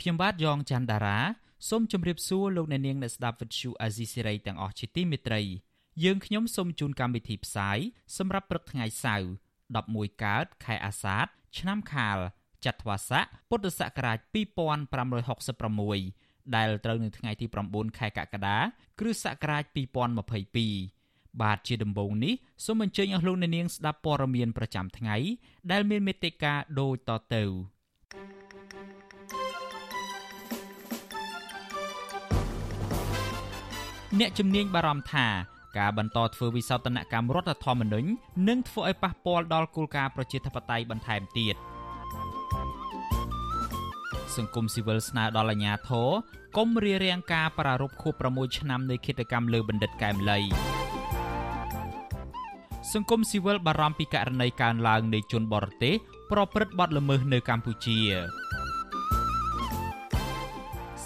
ខ្ញុំបាទយ៉ងច័ន្ទដារាសូមជម្រាបសួរលោកអ្នកនាងអ្នកស្ដាប់ Vuthu Azizi Serai ទាំងអស់ជាទីមេត្រីយើងខ្ញុំសូមជូនកម្មវិធីផ្សាយសម្រាប់ព្រឹកថ្ងៃសៅរ៍11កើតខែអាសាឍឆ្នាំខាលចត្វាស័កពុទ្ធសករាជ2566ដែលត្រូវនៅថ្ងៃទី9ខែកក្កដាគ្រិស្តសករាជ2022បាទជាដំបូងនេះសូមអញ្ជើញអស់លោកអ្នកនាងស្ដាប់ព័ត៌មានប្រចាំថ្ងៃដែលមានមេត្តាដូចតទៅ អ្នកជំនាញបារម្ភថាការបន្តធ្វើវិសោធនកម្មរដ្ឋធម្មនុញ្ញនឹងធ្វើឲ្យប៉ះពាល់ដល់គោលការណ៍ប្រជាធិបតេយ្យបន្ថែមទៀតសង្គមស៊ីវិលស្នើដល់អាជ្ញាធរកុំរារាំងការប្រារព្ធខួប6ឆ្នាំនៃគិតកម្មលើបណ្ឌិតកែមលីសង្គមស៊ីវិលបារម្ភពីករណីកើនឡើងនៃជនបរទេសប្រព្រឹត្តបទល្មើសនៅកម្ពុជា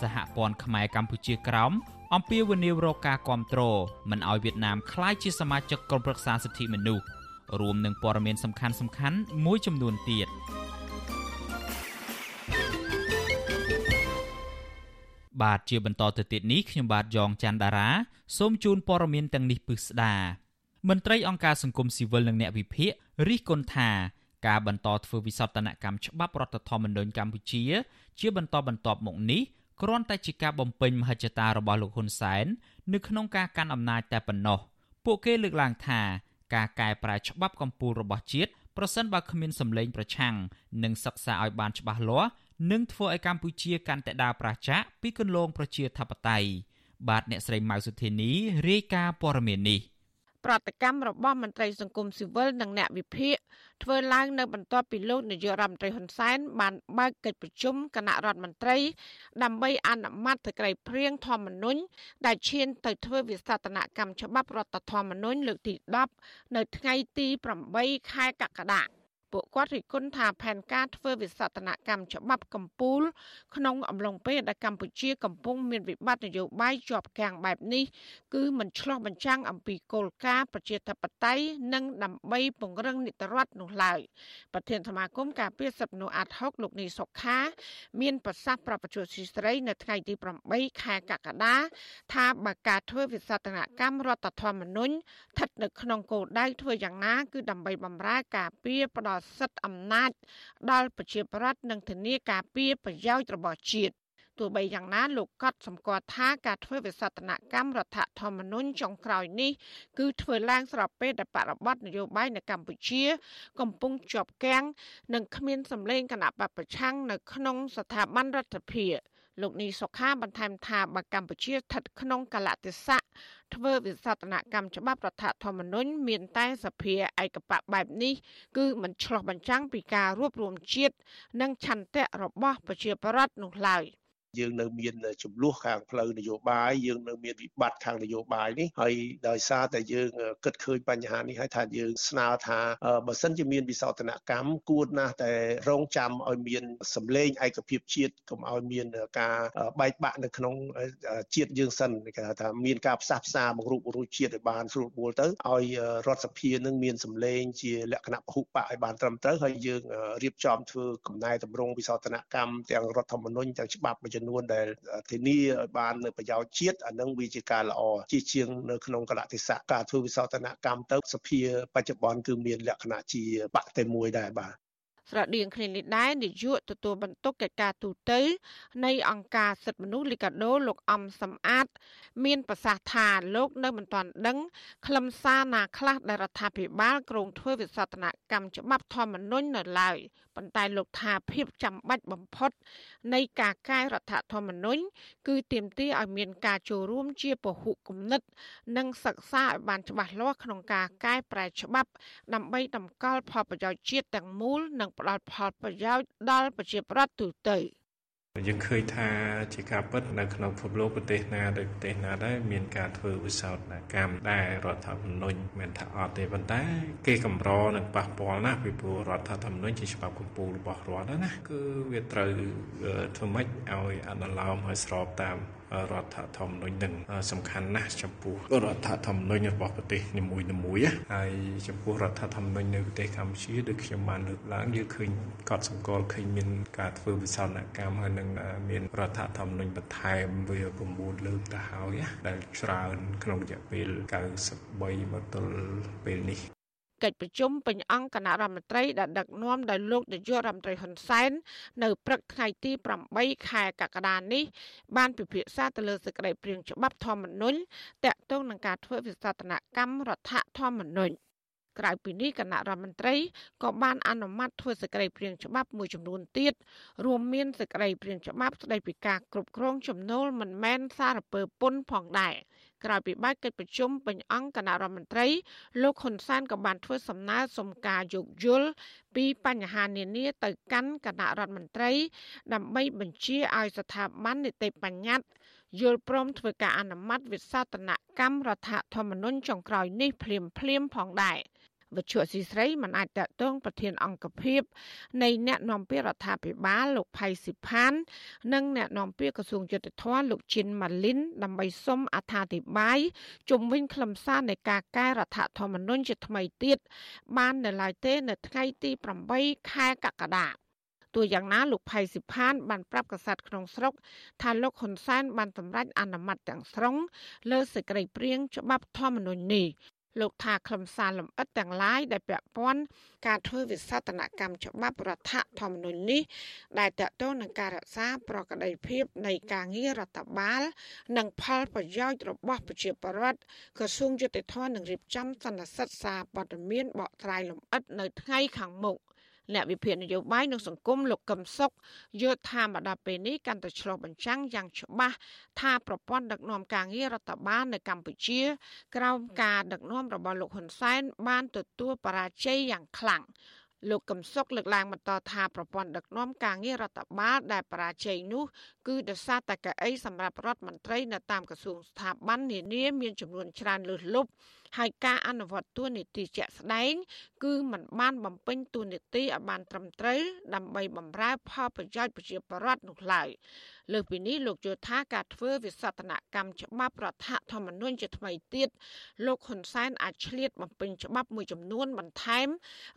សហព័ន្ធខ្មែរកម្ពុជាក្រោម អំពាវនាវរកការគ្រប់គ្រងមិនឲ្យវៀតណាមក្លាយជាសមាជិកក្រុមប្រឹក្សាសិទ្ធិមនុស្សរួមនឹងព័ត៌មានសំខាន់សំខាន់មួយចំនួនទៀតបាទជាបន្តទៅទៀតនេះខ្ញុំបាទយ៉ងច័ន្ទដារាសូមជូនព័ត៌មានទាំងនេះពិស្ដាមន្ត្រីអង្គការសង្គមស៊ីវិលនិងអ្នកវិភាគរិះគន់ថាការបន្តធ្វើវិសោធនកម្មច្បាប់រដ្ឋធម្មនុញ្ញកម្ពុជា ជាបន្តបន្ទាប់មកនេះ គ្រាន់តែជាការបំពេញមហិច្ឆតារបស់លោកហ៊ុនសែននៅក្នុងការកាន់អំណាចតែប៉ុណ្ណោះពួកគេលើកឡើងថាការកែប្រែច្បាប់កម្ពុជារបស់ជាតិប្រសិនបើគ្មានសម្លេងប្រឆាំងនិងសិក្សាឲ្យបានច្បាស់លាស់នឹងធ្វើឲ្យកម្ពុជាកាន់តែដើរប្រឆាំងពីគន្លងប្រជាធិបតេយ្យបាទអ្នកស្រីម៉ៅសុធានីរាយការណ៍ព័ត៌មាននេះ ប្រតិកម្មរបស់មន្ត្រីសង្គមស៊ីវិលនិងអ្នកវិភាគធ្វើឡើងនៅបន្ទាប់ពីលោកនាយករដ្ឋមន្ត្រីហ៊ុនសែនបានបើកកិច្ចប្រជុំគណៈរដ្ឋមន្ត្រី ដើម្បីអនុម័តសេចក្តីព្រាងធម្មនុញ្ញដែលឈានទៅធ្វើវិសាស្ត្រនកម្មច្បាប់រដ្ឋធម្មនុញ្ញលើកទី10នៅថ្ងៃទី8ខែកក្កដា ពួកគាត់រិះគន់ថាផែនការធ្វើវិសតនកម្មច្បាប់កម្ពុជាក្នុងអំឡុងពេលដែលកម្ពុជាកំពុងមានវិបត្តិនយោបាយជាប់គាំងបែបនេះគឺមិនឆ្លោះបញ្ចាំងអំពីគោលការណ៍ប្រជាធិបតេយ្យនិងដើម្បីពង្រឹងនីតិរដ្ឋនោះឡើយប្រធានសមាគមការពារសិទ្ធិមនុស្សអាត់ហុកលោកនីសុខា មានប្រសាសន៍ប្រាប់បច្ចុប្បន្នស្រីនៅថ្ងៃទី8ខែកក្កដាថាបើការធ្វើវិសតនកម្មរដ្ឋធម្មនុញ្ញស្ថិតនៅក្នុងគោលដៅធ្វើយ៉ាងណា គឺដើម្បីបម្រើការពារផ្ដល់សិទ្ធិអំណាចដល់ប្រជាប្រដ្ឋនិងធានាការពារប្រយោជន៍របស់ជាតិទោះបីយ៉ាងណាលោកកត់សម្គាល់ថាការធ្វើវិសតនកម្មរដ្ឋធម្មនុញ្ញចុងក្រោយនេះគឺធ្វើឡើងស្របពេលដែលបរិបទនយោបាយនៅកម្ពុជា កំពុងជាប់គាំងនិងគ្មានសម្លេងគណៈបពប្រឆាំងនៅក្នុងស្ថាប័នរដ្ឋាភិបាល លោកនីសុខាបន្ថែមថាបើកម្ពុជាស្ថិតក្នុងកលៈទេសៈធ្វើវិសតនកម្មច្បាប់រដ្ឋធម្មនុញ្ញមានតែសភាឯកបៈបែបនេះគឺមិនឆ្លោះបញ្ចាំងពីការរួបរวมជាតិនិងឆន្ទៈរបស់ប្រជាប្រដ្ឋនោះឡើយ។ យើងនៅមានចំនួនខាងផ្លូវនយោបាយយើងនៅមានវិបត្តិខាងនយោបាយនេះហើយដោយសារតែយើងគិតឃើញបញ្ហានេះហើយថាយើងស្នើថាបើសិនជាមានវិសោធនកម្មគួរណាស់តែរងចាំឲ្យមានសម្លេងឯកភាពជាតិកុំឲ្យមានការបែកបាក់នៅក្នុងជាតិយើងសិនគេថាមានការផ្សះផ្សាបង្រួបបង្រួមជាតិឲ្យបានស្រួលបួលទៅឲ្យរដ្ឋសភានឹងមានសម្លេងជាលក្ខណៈពហុបកឲ្យបានត្រឹមត្រូវហើយយើងរៀបចំធ្វើកំណែតម្រង់វិសោធនកម្មទាំងរដ្ឋធម្មនុញ្ញទាំងច្បាប់មួយចំនួនដែលធានាឲ្យបាននៅប្រយោជន៍ជាតិអានឹងវាជាការល្អជាជាងនៅក្នុងកលៈទេសៈការធ្វើវិសោធនកម្មទៅសភាបច្ចុប្បន្នគឺមានលក្ខណៈជាបកតែមួយដែរបាទស្រដៀងគ្នានេះដែរនាយកទទួលបន្ទុកកិច្ចការទូតនៃអង្គការសិទ្ធិមនុស្សលីកាដូលោកអំសំអាត មានប្រសាសន៍ថាលោកនៅមិនទាន់ដឹងខ្លឹមសារណាខ្លះដែលរដ្ឋាភិបាលគ្រោងធ្វើវិសោធនកម្មច្បាប់ធម្មនុញ្ញនៅឡើយប៉ុន្តែលោកថាភាពចាំបាច់បំផុត នៃការកែរដ្ឋធម្មនុញ្ញគឺទាមទារឲ្យមានការចូលរួមជាពហុគំនិត និងសិក្សាឲ្យបានច្បាស់លាស់ក្នុងការកែប្រែច្បាប់ ដើម្បីតម្កល់ផលប្រយោជន៍ជាតិទាំងមូល និងផ្ដល់ផលប្រយោជន៍ដល់ប្រជាប្រដ្ឋទូទៅ។ យើងឃើញថាជាការពិតនៅក្នុងពិភពលោកប្រទេសណាដោយប្រទេសណាដែរមានការធ្វើវិសោធនកម្មដែររដ្ឋធម្មនុញ្ញមិនថាអត់ទេប៉ុន្តែគេកម្រនឹងប៉ះពាល់ណាស់ពីព្រោះរដ្ឋធម្មនុញ្ញជាច្បាប់កម្ពុជារបស់រដ្ឋណាគឺវាត្រូវធ្វើម៉េចឲ្យអនុលោមឲ្យស្របតាម រដ្ឋធម្មនុញ្ញនឹងសំខាន់ណាស់ចំពោះរដ្ឋធម្មនុញ្ញរបស់ប្រទេសនីមួយៗហើយចំពោះរដ្ឋធម្មនុញ្ញនៅប្រទេសកម្ពុជាដូចខ្ញុំបានលើកឡើងយើងឃើញកត់សម្គាល់ឃើញមានការធ្វើវិសោធនកម្មហើយនឹងមានរដ្ឋធម្មនុញ្ញបន្ថែមវា9លើកទៅហើយដែលច្រើនក្នុងរយៈពេល93មកទល់ពេលនេះ កិច្ចប្រជុំពេញអង្គគណៈរដ្ឋមន្ត្រីដែលដឹកនាំដោយលោកនាយករដ្ឋមន្ត្រីហ៊ុនសែននៅព្រឹកថ្ងៃទី8ខែកក្កដានេះបានពិភាក្សាទៅលើសេចក្តីព្រាងច្បាប់ធម្មនុញ្ញតាក់ទងនឹងការធ្វើវិសោធនកម្មរដ្ឋធម្មនុញ្ញក្រៅពីនេះគណៈរដ្ឋមន្ត្រីក៏បានអនុម័តធ្វើសេចក្តីព្រាងច្បាប់មួយចំនួនទៀតរួមមានសេចក្តីព្រាងច្បាប់ស្តីពីការគ្រប់គ្រងចំណូលមិនមែនសារពើពន្ធផងដែរ ក្រោយពីបាច់កិច្ចប្រជុំពេញអង្គគណៈរដ្ឋមន្ត្រីលោកហ៊ុនសែនក៏បានធ្វើសំណើសុំការយោគយល់ពីបញ្ហានានាទៅកាន់គណៈរដ្ឋមន្ត្រី ដើម្បីបញ្ជាឲ្យស្ថាប័ននីតិបញ្ញត្តិយល់ព្រមធ្វើការអនុម័តវិសោធនកម្មរដ្ឋធម្មនុញ្ញចុងក្រោយនេះភ្លាមភ្លាមផងដែរ។ វិទ្យុស៊ីស្រីមិនអាចតតងប្រធានអង្គភិបនៃអ្នកនាំពាក្យរដ្ឋាភិបាលលោកផៃស៊ីផាន និងអ្នកនាំពាក្យក្រសួងយុទ្ធភ័ពលោកជីនម៉ាលីនដើម្បីសុំអត្ថាធិប្បាយជុំវិញខ្លឹមសារនៃការកែរដ្ឋធម្មនុញ្ញជាថ្មីទៀតបាននៅឡើយទេ នៅថ្ងៃទី8ខែកក្កដាទោះយ៉ាងណាលោកផៃសិផាន បានប្រាប់កាសែតក្នុងស្រុកថាលោកហ៊ុនសែនបានសម្រេចអនុម័តទាំងស្រុងលើសេចក្តីព្រាងច្បាប់ធម្មនុញ្ញនេះ លោកថាខ្លឹមសារលម្អិតទាំងឡាយដែលពាក់ព័ន្ធការធ្វើវិសោធនកម្មច្បាប់រដ្ឋធម្មនុញ្ញនេះ ដែលតកតងនឹងការរក្សាប្រកបភាពនៃការងាររដ្ឋបាល និងផលប្រយោជន៍របស់ប្រជាពលរដ្ឋក្រសួងយុតិធម៌នឹងរៀបចំសន្និសីទសារប័ណ្ណមានបកស្រាយលម្អិតនៅថ្ងៃខាងមុខ អ្នកវិភាគនយោបាយនិងសង្គមលោកកឹមសុខយល់ថាមកដល់ពេលនេះកាន់តែឆ្លុះបញ្ចាំងយ៉ាងច្បាស់ថាប្រព័ន្ធដឹកនាំការងាររដ្ឋបាលនៅកម្ពុជា ក្រោមការដឹកនាំរបស់លោកហ៊ុនសែនបានទទួលបរាជ័យយ៉ាងខ្លាំងលោកកឹមសុខលើកឡើងបន្តថាប្រព័ន្ធដឹកនាំការងាររដ្ឋបាលដែលបរាជ័យនោះគឺដោយសារតែកៅអីសម្រាប់រដ្ឋមន្ត្រីនៅតាមក្រសួងស្ថាប័ននានាមានចំនួនច្រើនលើសលប់ ហើយការអនុវត្តទួនាទីជាក់ស្ដែង គឺมันបានបំពេញទួនាទីឲ្យបានត្រឹមត្រូវដើម្បីបម្រើផលប្រយោជន៍ប្រជាពលរដ្ឋនោះឡើយលើសពីនេះលោកយល់ថាការធ្វើវិសោធនកម្មច្បាប់រដ្ឋធម្មនុញ្ញជាថ្មីទៀតលោកហ៊ុនសែនអាចឆ្លៀតបំពេញច្បាប់មួយចំនួនបន្ថែម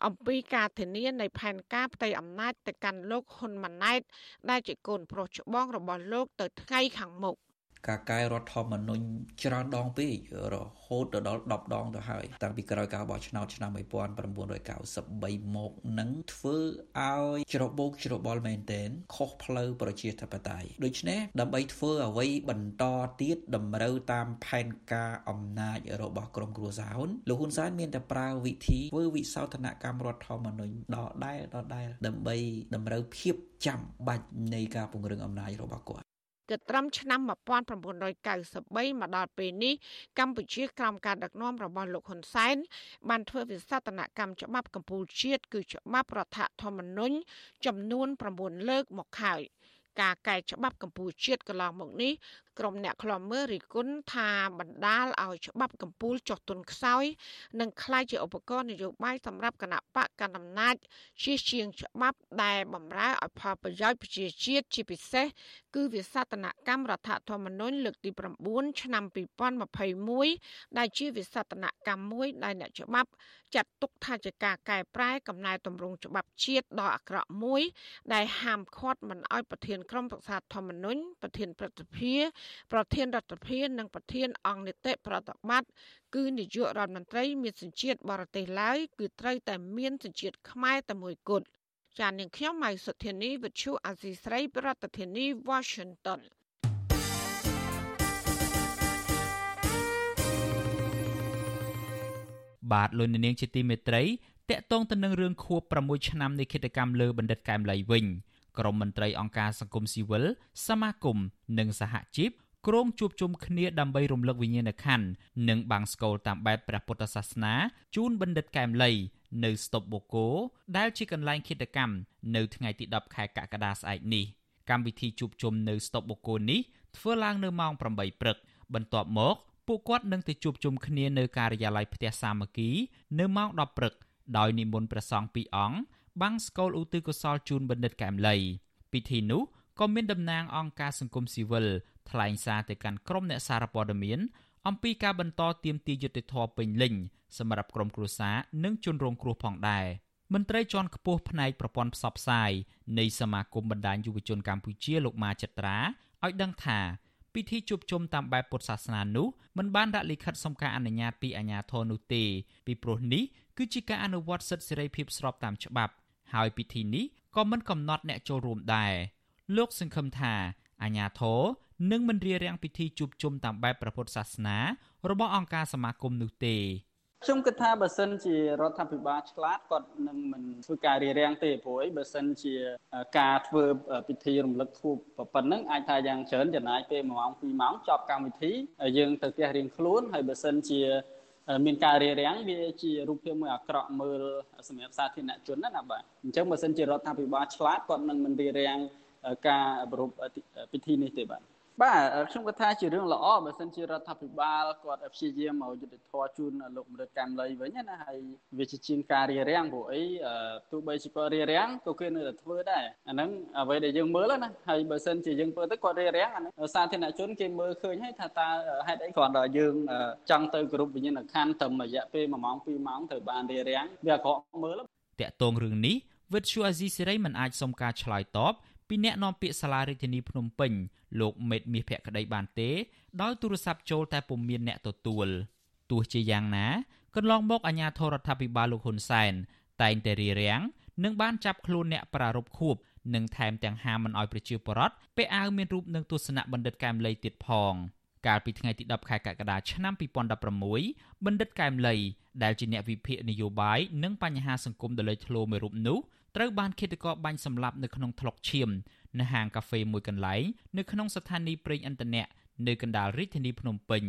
អំពីការធានានៃផែនការផ្ទៃអំណាចទៅកាន់លោកហ៊ុនម៉ាណែតដែលជាកូនប្រុសច្បងរបស់លោកទៅថ្ងៃខាងមុខ ការកែរដ្ឋធម្មនុញ្ញច្រើនដងពេករហូតទៅដល់10ដងទៅហើយ តាំងពីក្រោយការបោះឆ្នោតឆ្នាំ1993មកនឹងធ្វើឲ្យច្របូកច្របល់មែនទែនខុសផ្លូវប្រជាធិបតេយ្យដូច្នេះដើម្បីធ្វើអ្វីបន្តទៀតតម្រូវតាមផែនការអំណាចរបស់ក្រមគ្រួសារហ៊ុនលោកហ៊ុនសែនមានតែប្រើវិធីធ្វើវិសោធនកម្មរដ្ឋធម្មនុញ្ញដដែលដដែលដើម្បីតម្រូវភាពចាំបាច់នៃការពង្រឹងអំណាចរបស់គាត់ គិតត្រឹមឆ្នាំ1993មកដល់ពេលនេះកម្ពុជាក្រោមការដឹកនាំរបស់លោកហ៊ុនសែនបានធ្វើវិសោធនកម្មច្បាប់កម្ពុជាជាតិគឺច្បាប់រដ្ឋធម្មនុញ្ញចំនួន9លើកមកហើយការកែច្បាប់កម្ពុជាជាតិកន្លងមកនេះ ក្រុមអ្នកខ្លាំមើលរិះគន់ថាបណ្ដាលឲ្យច្បាប់កម្ពុជាចុះទុនខ្សោយនិងคล้ายជាឧបករណ៍នយោបាយសម្រាប់គណៈបកកណ្ដាលអំណាចជាជាងច្បាប់ដែលបំរើឲ្យផលប្រយោជន៍ប្រជាជាតិជាពិសេសគឺវិសតនកម្មរដ្ឋធម្មនុញ្ញលើកទី9ឆ្នាំ2021ដែលជាវិសតនកម្មមួយដែលអ្នកច្បាប់ចាត់ទុកថាជាការកែប្រែកំណែតម្រង់ច្បាប់ជាតិដ៏អាក្រក់មួយ ដែលហាមឃាត់មិនឲ្យប្រធានក្រុមប្រឹក្សាធម្មនុញ្ញប្រធានព្រឹទ្ធសភា ប្រធានរដ្ឋាភិបាលនិងប្រធានអង្គនីតិប្រតិបត្តិគឺនាយករដ្ឋមន្ត្រីមានសញ្ជាតិបរទេសឡើយគឺត្រូវតែមានសញ្ជាតិខ្មែរតែមួយគត់ចាននាងខ្ញុំម៉ៃសុធានីវិទ្យុអាស៊ីស្រីប្រធានាធិបតី Washington បាទលោកនាងជាទីមេត្រីតកតងទៅនឹងរឿងខួប6ឆ្នាំនៃគិតកម្មលើបណ្ឌិតកែមលីវិញ ក្រមមន្ត្រីអង្គការសង្គមស៊ីវិលសមាគមនិងសហជីពក្រុងជួបជុំគ្នាដើម្បីរំលឹកវិញ្ញាណក្ខន្ធនិងបាំងស្កូលតាមបែបព្រះពុទ្ធសាសនាជូនបណ្ឌិតកែមលីនៅស្តុបបូកូដែលជាកន្លែងឃាតកម្មនៅថ្ងៃទី10ខែកក្កដាស្អែកនេះកម្មវិធីជួបជុំនៅស្តុបបូកូននេះធ្វើឡើងនៅម៉ោង8ព្រឹកបន្ទាប់មកពួកគាត់នឹងទៅជួបជុំគ្នានៅការិយាល័យផ្ទះសាមគ្គីនៅម៉ោង10ព្រឹកដោយនិមន្តព្រះសង្ឃពីរអង្គ បាំងស្កូលឧទ្ទិសកុសលជូនបណ្ឌិតកែមលីពិធីនោះក៏មានតំណាងអង្គការសង្គមស៊ីវិលថ្លែងសារទៅកាន់ក្រុមអ្នកសារព័ត៌មានអំពីការបន្តទៀមទាយុទ្ធធរពេញលេញសម្រាប់ក្រុមគ្រួសារនិងជនរងគ្រោះផងដែរមន្ត្រីជាន់ខ្ពស់ផ្នែកប្រព័ន្ធផ្សព្វផ្សាយនៃសមាគមបណ្ដាញយុវជនកម្ពុជាលោកម៉ាចិត្រាឲ្យដឹងថាពិធីជួបជុំតាមបែបពុទ្ធសាសនានោះមិនបានដាក់លិខិតសុំការអនុញ្ញាតពីអាជ្ញាធរនោះទេពីព្រោះនេះគឺជាការអនុវត្តសិទ្ធិសេរីភាពស្របតាមច្បាប់ ហើយពិធីនេះក៏មិនកំណត់អ្នកចូលរួមដែរលោកសង្ឃឹមថាអាញាធរនឹងមិនរៀបរៀងពិធីជួបជុំតាមបែបព្រះពុទ្ធសាសនា របស់អង្គការសមាគមនោះទេខ្ញុំគិតថាបើសិនជារដ្ឋាភិបាលឆ្លាតគាត់នឹងមិនធ្វើការរៀបរៀងទេព្រោះអីបើសិនជាការធ្វើពិធីរំលឹកខួបប៉ុណ្ណឹងអាចថាយ៉ាងច្រើនចំណាយពេល1ម៉ោង2ម៉ោងចប់កម្មវិធីយើងទៅផ្ទះរៀងខ្លួនហើយបើសិនជា មានការរារាំងវាជារូបភាពមួយអាក្រក់មើលសម្រាប់សាធារណជនណាណាបាទអញ្ចឹងបើសិនជារដ្ឋាភិបាលឆ្លាតគាត់នឹងមិនរារាំងការប្រពៃពិធីនេះទេបាទ បាទខ្ញុំគាត់ថាជារឿងល្អបើសិនជារដ្ឋាភិបាលគាត់ព្យាយាមមកយុទ្ធធរជូនលោកម្រិតកម្មលីវិញណាហើយវាជាជាងការរៀបរៀងព្រោះអីទោះបីជាគាត់រៀបរៀងក៏គេនៅតែធ្វើដែរអាហ្នឹងអ្វីដែលយើងមើលណាហើយបើសិនជាយើងធ្វើទៅគាត់រៀបរៀងអាហ្នឹងសាធារណជនគេមើលឃើញហើយថាតើហេតុអីគ្រាន់តែយើងចង់ទៅគ្រប់វិញ្ញាណក្ខន្ធត្រឹមរយៈពេល1ម៉ោង2ម៉ោងត្រូវបានរៀបរៀងវាអាក្រក់មើលតាក់ទងរឿងនេះវិទ្យុអាស៊ីសេរីមិនអាចសុំការឆ្លើយតប ពីអ្នកនាំពាក្យសាលារាជធានីភ្នំពេញលោកមេតមាសភក្តីបានទេ ដោយទូរស័ព្ទចូលតែពុំមានអ្នកទទួលទោះជាយ៉ាងណាកន្លងមកអាជ្ញាធររដ្ឋាភិបាលលោកហ៊ុនសែនតែងតែរៀបរៀងនិងបានចាប់ខ្លួនអ្នកប្រារព្ធខួបនិងថែមទាំងហាមមិនអោយប្រជាពលរដ្ឋពាក់អាវមានរូបនិងទស្សនៈបណ្ឌិតកែមលីទៀតផងកាលពីថ្ងៃទី10ខែកក្កដាឆ្នាំ2016បណ្ឌិតកែមលីដែលជាអ្នកវិភាគនយោបាយនិងបញ្ហាសង្គមដ៏លេចធ្លោមួយរូបនោះ ត្រូវបានឃាតករបាញ់សម្លាប់នៅក្នុងថ្លុកឈាមនៅហាងកាហ្វេមួយកន្លែងនៅក្នុងស្ថានីយ៍ប្រេងឥន្ធនៈនៅកណ្ដាលរាជធានីភ្នំពេញ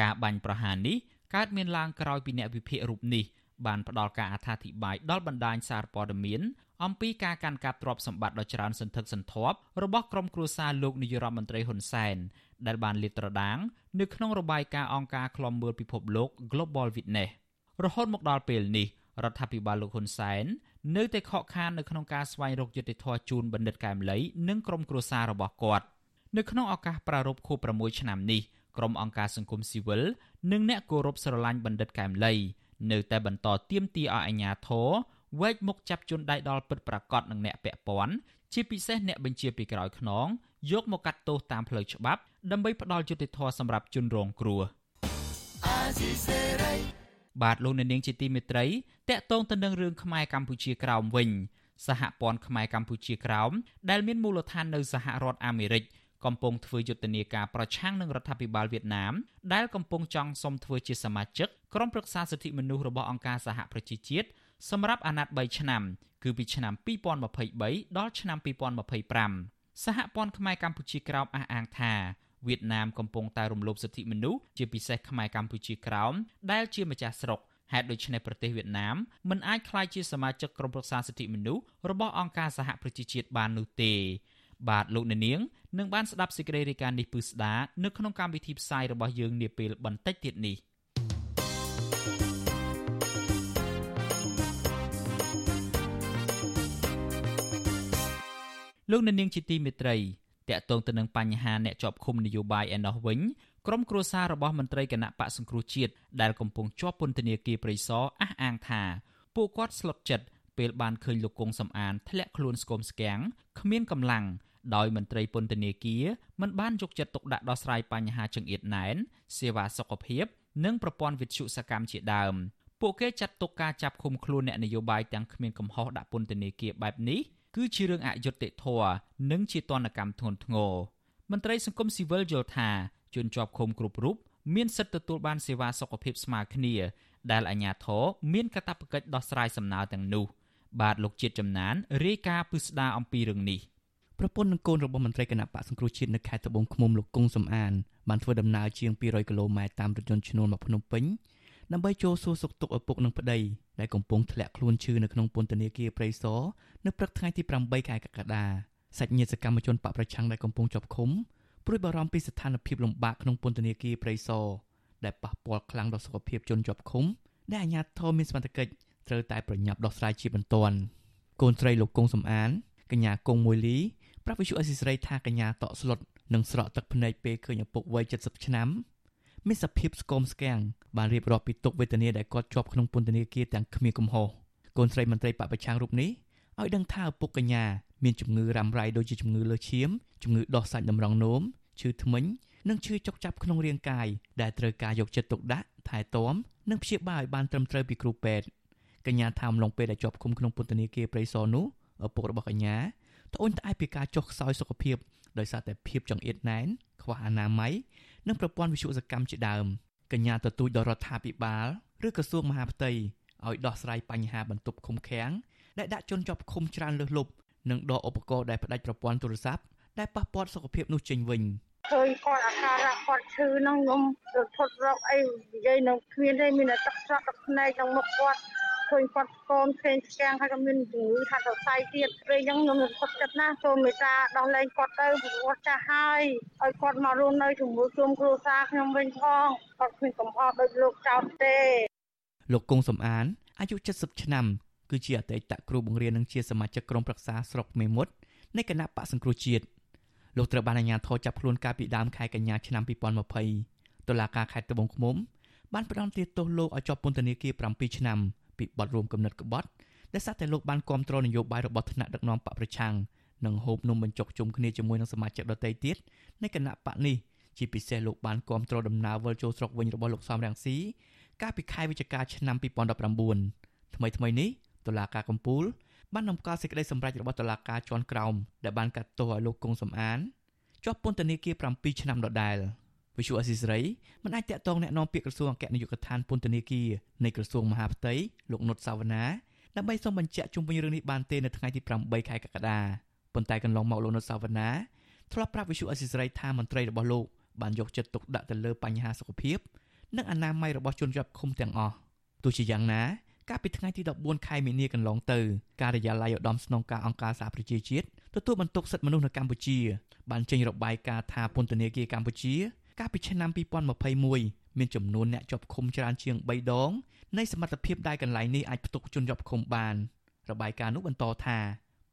ការបាញ់ប្រហារនេះកើតមានឡើងក្រោយពីអ្នកវិភាគរូបនេះបានផ្ដល់ការអត្ថាធិប្បាយដល់បណ្ដាញសារព័ត៌មានអំពីការកាន់កាប់ទ្រព្យសម្បត្តិដ៏ច្រើនសន្ធឹកសន្ធាប់របស់ក្រុមគ្រួសារលោកនាយរដ្ឋមន្ត្រីហ៊ុនសែនដែលបានលាតត្រដាងនៅក្នុងរបាយការណ៍អង្គការឃ្លាំមើលពិភពលោក Global Witness រហូតមកដល់ពេលនេះរដ្ឋាភិបាលលោកហ៊ុនសែន នៅតែខកខាននៅក្នុងការស្វែងរកយុត្តិធម៌ជូនបណ្ឌិតកែមលីនិងក្រុមគ្រួសាររបស់គាត់នៅក្នុងឱកាសប្រារព្ធខួប6ឆ្នាំនេះក្រុមអង្គការសង្គមស៊ីវិលនិងអ្នកគោរពស្រឡាញ់បណ្ឌិតកែមលីនៅតែបន្តទាមទារឲ្យអាជ្ញាធរវែកមុខចាប់ជនដៃដល់ពិតប្រាកដនឹងអ្នកពាក់ព័ន្ធជាពិសេសអ្នកបញ្ជាពីក្រោយខ្នងយកមកកាត់ទោសតាមផ្លូវច្បាប់ដើម្បីផ្ដល់យុត្តិធម៌សម្រាប់ជនរងគ្រោះ បាទលោកអ្នកនាងជាទីមេត្រីតកតងទៅនឹងរឿងខ្មែរកម្ពុជាក្រោមវិញ សហព័ន្ធខ្មែរកម្ពុជាក្រោមដែលមានមូលដ្ឋាននៅសហរដ្ឋអាមេរិកកំពុងធ្វើយុទ្ធនាការប្រឆាំងនឹងរដ្ឋាភិបាលវៀតណាមដែលកំពុងចង់សុំធ្វើជាសមាជិកក្រុមប្រឹក្សាសិទ្ធិមនុស្សរបស់អង្គការសហប្រជាជាតិសម្រាប់អាណត្តិ3ឆ្នាំ គឺពីឆ្នាំ2023ដល់ឆ្នាំ2025សហព័ន្ធខ្មែរកម្ពុជាក្រោមអះអាងថា វៀតណាមកំពុងតែរំលោភសិទ្ធិមនុស្សជាពិសេសខ្មែរកម្ពុជាក្រោមដែលជាម្ចាស់ស្រុកហេតុដូច្នេះប្រទេសវៀតណាមមិនអាចក្លាយជាសមាជិកក្រុមប្រឹក្សាសិទ្ធិមនុស្សរបស់អង្គការសហប្រជាជាតិបាននោះទេបាទលោកអ្នកនាងនឹងបានស្ដាប់សេចក្តីរាយការណ៍នេះពឺស្ដានៅក្នុងកម្មវិធីផ្សាយរបស់យើងនាពេលបន្តិចទៀតនេះលោកអ្នកនាងជាទីមេត្រី តកតងទៅនឹងបញ្ហាអ្នកជាប់ឃុំនយោបាយឯណោះវិញក្រុមគ្រួសាររបស់មន្ត្រីគណៈបកសង្គ្រោះជាតិដែលកំពុងជាប់ពន្ធនាគារព្រៃសរអះអាងថាពួកគាត់ស្លុតចិត្តពេលបានឃើញលោកគង់សំអានធ្លាក់ខ្លួនស្គមស្គាំងគ្មានកម្លាំងដោយមន្ត្រីពន្ធនាគារមិនបានយកចិត្តទុកដាក់ដោះស្រាយបញ្ហាចង្អៀតណែនសេវាសុខភាព និងប្រព័ន្ធវិទ្យុសកម្មជាដើមពួកគេចាត់ទុកការចាប់ឃុំខ្លួនអ្នកនយោបាយទាំងគ្មានកំហុសដាក់ពន្ធនាគារបែបនេះ គឺជារឿងអយុត្តិធម៌និងជាទណ្ឌកម្មធ្ងន់ធ្ងរមន្ត្រីសង្គមស៊ីវិលយល់ថាជនជាប់ឃុំគ្រប់រូបមានសិទ្ធិទទួលបានសេវាសុខភាពស្មើគ្នា ដែលអាជ្ញាធរមានកាតព្វកិច្ចដោះស្រាយសំណើទាំងនោះ បាទលោកជាតិចំណានរាយការណ៍ពិស្ដារអំពីរឿងនេះប្រពន្ធនិងកូនរបស់មន្ត្រីគណៈបកសង្គ្រោះជាតិនៅខេត្តត្បូងឃ្មុំលោកគង់សំអានបានធ្វើដំណើរជាង200គីឡូម៉ែត្រតាមរថយន្តឈ្នួលមកភ្នំពេញ ដើម្បីចូលសួរសុខទុក្ខឪពុកនិងប្តីដែលកំពុងធ្លាក់ខ្លួនឈឺនៅក្នុងពន្ធនាគារព្រៃសរនៅព្រឹកថ្ងៃទី8ខែកក្កដាសាច់ញាតិសកម្មជនបកប្រឆាំងដែលកំពុងជាប់ឃុំព្រួយបារម្ភពីស្ថានភាពលំបាកក្នុងពន្ធនាគារព្រៃសរដែលប៉ះពាល់ខ្លាំងដល់សុខភាពជនជាប់ឃុំដែលអាជ្ញាធរមានសមត្ថកិច្ចត្រូវតែប្រញាប់ដោះស្រាយជាបន្ទាន់កូនស្រីលោកគង់សំអានកញ្ញាគង់មួយលីប្រាប់វិសុអេស៊ីស្រីថាកញ្ញាតក់ស្លុតនិងស្រក់ទឹកភ្នែកពេលឃើញឪពុកវ័យ70ឆ្នាំ មានសភាពស្គមស្គាំងបានរៀបរាប់ពីទុកវេទនាដែលគាត់ជាប់ក្នុងពន្ធនាគារទាំងគ្មានកំហុសកូនស្រីមន្ត្រីបពប្រឆាំងរូបនេះឲ្យដឹងថាឪពុកកញ្ញាមានជំងឺរ៉ាំរ៉ៃដូចជាជំងឺលើសឈាមជំងឺដោះសាច់តម្រងនោមឈឺធ្មេញនិងឈឺចុកចាប់ក្នុងរាងកាយដែលត្រូវការយកចិត្តទុកដាក់ថែទាំនិងព្យាបាលឲ្យបានត្រឹមត្រូវពីគ្រូពេទ្យកញ្ញាថាអំឡុងពេលដែលជាប់ឃុំក្នុងពន្ធនាគារព្រៃសរនោះឪពុករបស់កញ្ញាត្អូញត្អែពីការចុះខ្សោយសុខភាពដោយសារតែភាពចង្អៀតណែនខ្វះអនាម័យ និងប្រព័ន្ធវិទ្យុសកម្មជាដើមកញ្ញាទទូចដល់រដ្ឋាភិបាលឬក្រសួងមហាផ្ទៃឲ្យដោះស្រាយបញ្ហាបន្ទប់ឃុំឃាំងដែលដាក់ជនជាប់ឃុំច្រើនលើសលប់និងដកឧបករណ៍ដែលផ្ដាច់ប្រព័ន្ធទូរស័ព្ទដែលប៉ះពាល់សុខភាពនោះចេញវិញឃើញគាត់អាការៈគាត់ឈឺហ្នឹងខ្ញុំទៅថត់រកអីនិយាយនឹងគ្មានទេមានតែទឹកស្រក់ទឹកភ្នែកក្នុងមុខគាត់ ឃើញគាត់ស្គមផ្សេងស្គាំងហើយក៏មានជំងឺថាសរសៃទៀតពេលអញ្ចឹងខ្ញុំសុខចិត្តណាស់សូមមេត្តាដោះលែងគាត់ទៅព្រោះចាស់ហើយឲ្យគាត់មករស់នៅជាមួយក្រុមគ្រួសារខ្ញុំវិញផងគាត់គ្មានកំហុសដូចលោកចោទទេលោកគង់សំអានអាយុ70ឆ្នាំគឺជាអតីតគ្រូបង្រៀននិងជាសមាជិកក្រុមប្រឹក្សាស្រុកមេមត់នៃគណៈបកសង្គ្រោះជាតិលោកត្រូវបានអាជ្ញាធរចាប់ខ្លួនកាលពីដើមខែកញ្ញាឆ្នាំ2020តុលាការខេត្តត្បូងឃ្មុំបានផ្តន្ទាទោសលោកឲ្យជាប់ពន្ធនាគារ7ឆ្នាំ ពីបទរួមគំនិតក្បត់ដែលសារតែលោកបានគ្រប់គ្រងនយោបាយរបស់ថ្នាក់ដឹកនាំបកប្រឆាំងនិងហូបនំបញ្ចុកជុំគ្នាជាមួយនឹងសមាជិកដទៃទៀតនៃគណៈបកនេះជាពិសេសលោកបានគ្រប់គ្រងដំណើរវិលចូលស្រុកវិញរបស់លោកសំរងស៊ីកាលពីខែវិច្ឆិកាឆ្នាំ2019ថ្មីថ្មីនេះតុលាការកំពូលបាននំកល់សេចក្តីសម្រេចរបស់តុលាការជាន់ក្រោមដែលបានកាត់ទោសឲ្យលោកគង់សំអានជាប់ពន្ធនាគារ7ឆ្នាំដដែល វិសុអស៊ីសេរីមិនអាចតាក់ទងแนะនាំពាក្យក្រសួងអគ្គនាយកដ្ឋានពន្ធនាគារនៃក្រសួងមហាផ្ទៃលោកនុតសាវណ្ណាដើម្បីសូមបញ្ជាក់ជុំវិញរឿងនេះបានទេនៅថ្ងៃទី8ខែកក្កដាប៉ុន្តែកន្លងមកលោកនុតសាវណ្ណាធ្លាប់ប្រាប់វិសុអស៊ីសេរីថាមន្ត្រីរបស់លោកបានយកចិត្តទុកដាក់ទៅលើបញ្ហាសុខភាពនិងអនាម័យរបស់ជនជាប់ឃុំទាំងអស់ទោះជាយ៉ាងណាកាលពីថ្ងៃទី14ខែមីនាកន្លងទៅការិយាល័យឧត្តមស្នងការអង្គការសហប្រជាជាតិទទួលបន្ទុកសិទ្ធិមនុស្សនៅកម្ពុជាបានចេញរបាយការណ៍ថាពន្ធនាគារកម្ពុជា កាលពីឆ្នាំ2021មានចំនួនអ្នកជាប់ឃុំច្រើនជាង3ដងនៃសមត្ថភាពដែលកន្លែងនេះអាចផ្ទុកជនជាប់ឃុំបាន របាយការណ៍នោះបន្តថា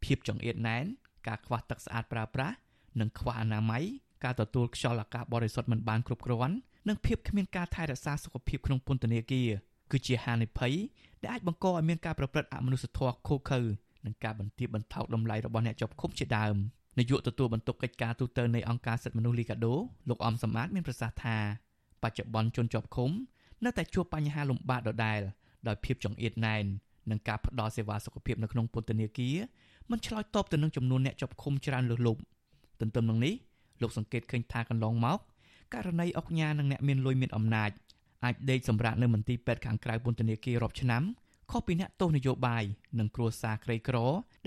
ភាពចង្អៀតណែនការខ្វះទឹកស្អាតប្រើប្រាស់និងខ្វះអនាម័យការទទួលខ្យល់អាកាសបរិសុទ្ធមិនបានគ្រប់គ្រាន់និងភាពគ្មានការថែរក្សាសុខភាពក្នុងពន្ធនាគារគឺជាហានិភ័យដែលអាចបង្កឲ្យមានការប្រព្រឹត្តអមនុស្សធម៌ឃោឃៅនិងការបន្ទាបបន្ថោកតម្លៃរបស់អ្នកជាប់ឃុំជាដើម នាយកទទួលបន្ទុកកិច្ចការទូតនៃអង្គការសិទ្ធិមនុស្សលីកាដូលោកអំសំអាតមានប្រសាសន៍ថាបច្ចុប្បន្នជនជាប់ឃុំនៅតែជួបបញ្ហាលំបាកដដែលដោយភាពចង្អៀតណែននិងការផ្ដល់សេវាសុខភាពនៅក្នុងពន្ធនាគារមិនឆ្លើយតបទៅនឹងចំនួនអ្នកជាប់ឃុំច្រើនលើសលប់ទន្ទឹមនឹងនេះលោកសង្កេតឃើញថាកន្លងមកករណីអុកញ៉ានិងអ្នកមានលុយមានអំណាចអាចដេកសម្រាកនៅមន្ទីរពេទ្យខាងក្រៅពន្ធនាគាររាប់ឆ្នាំ ខុសពីអ្នកទោសនយោបាយនិងគ្រួសារក្រីក្រ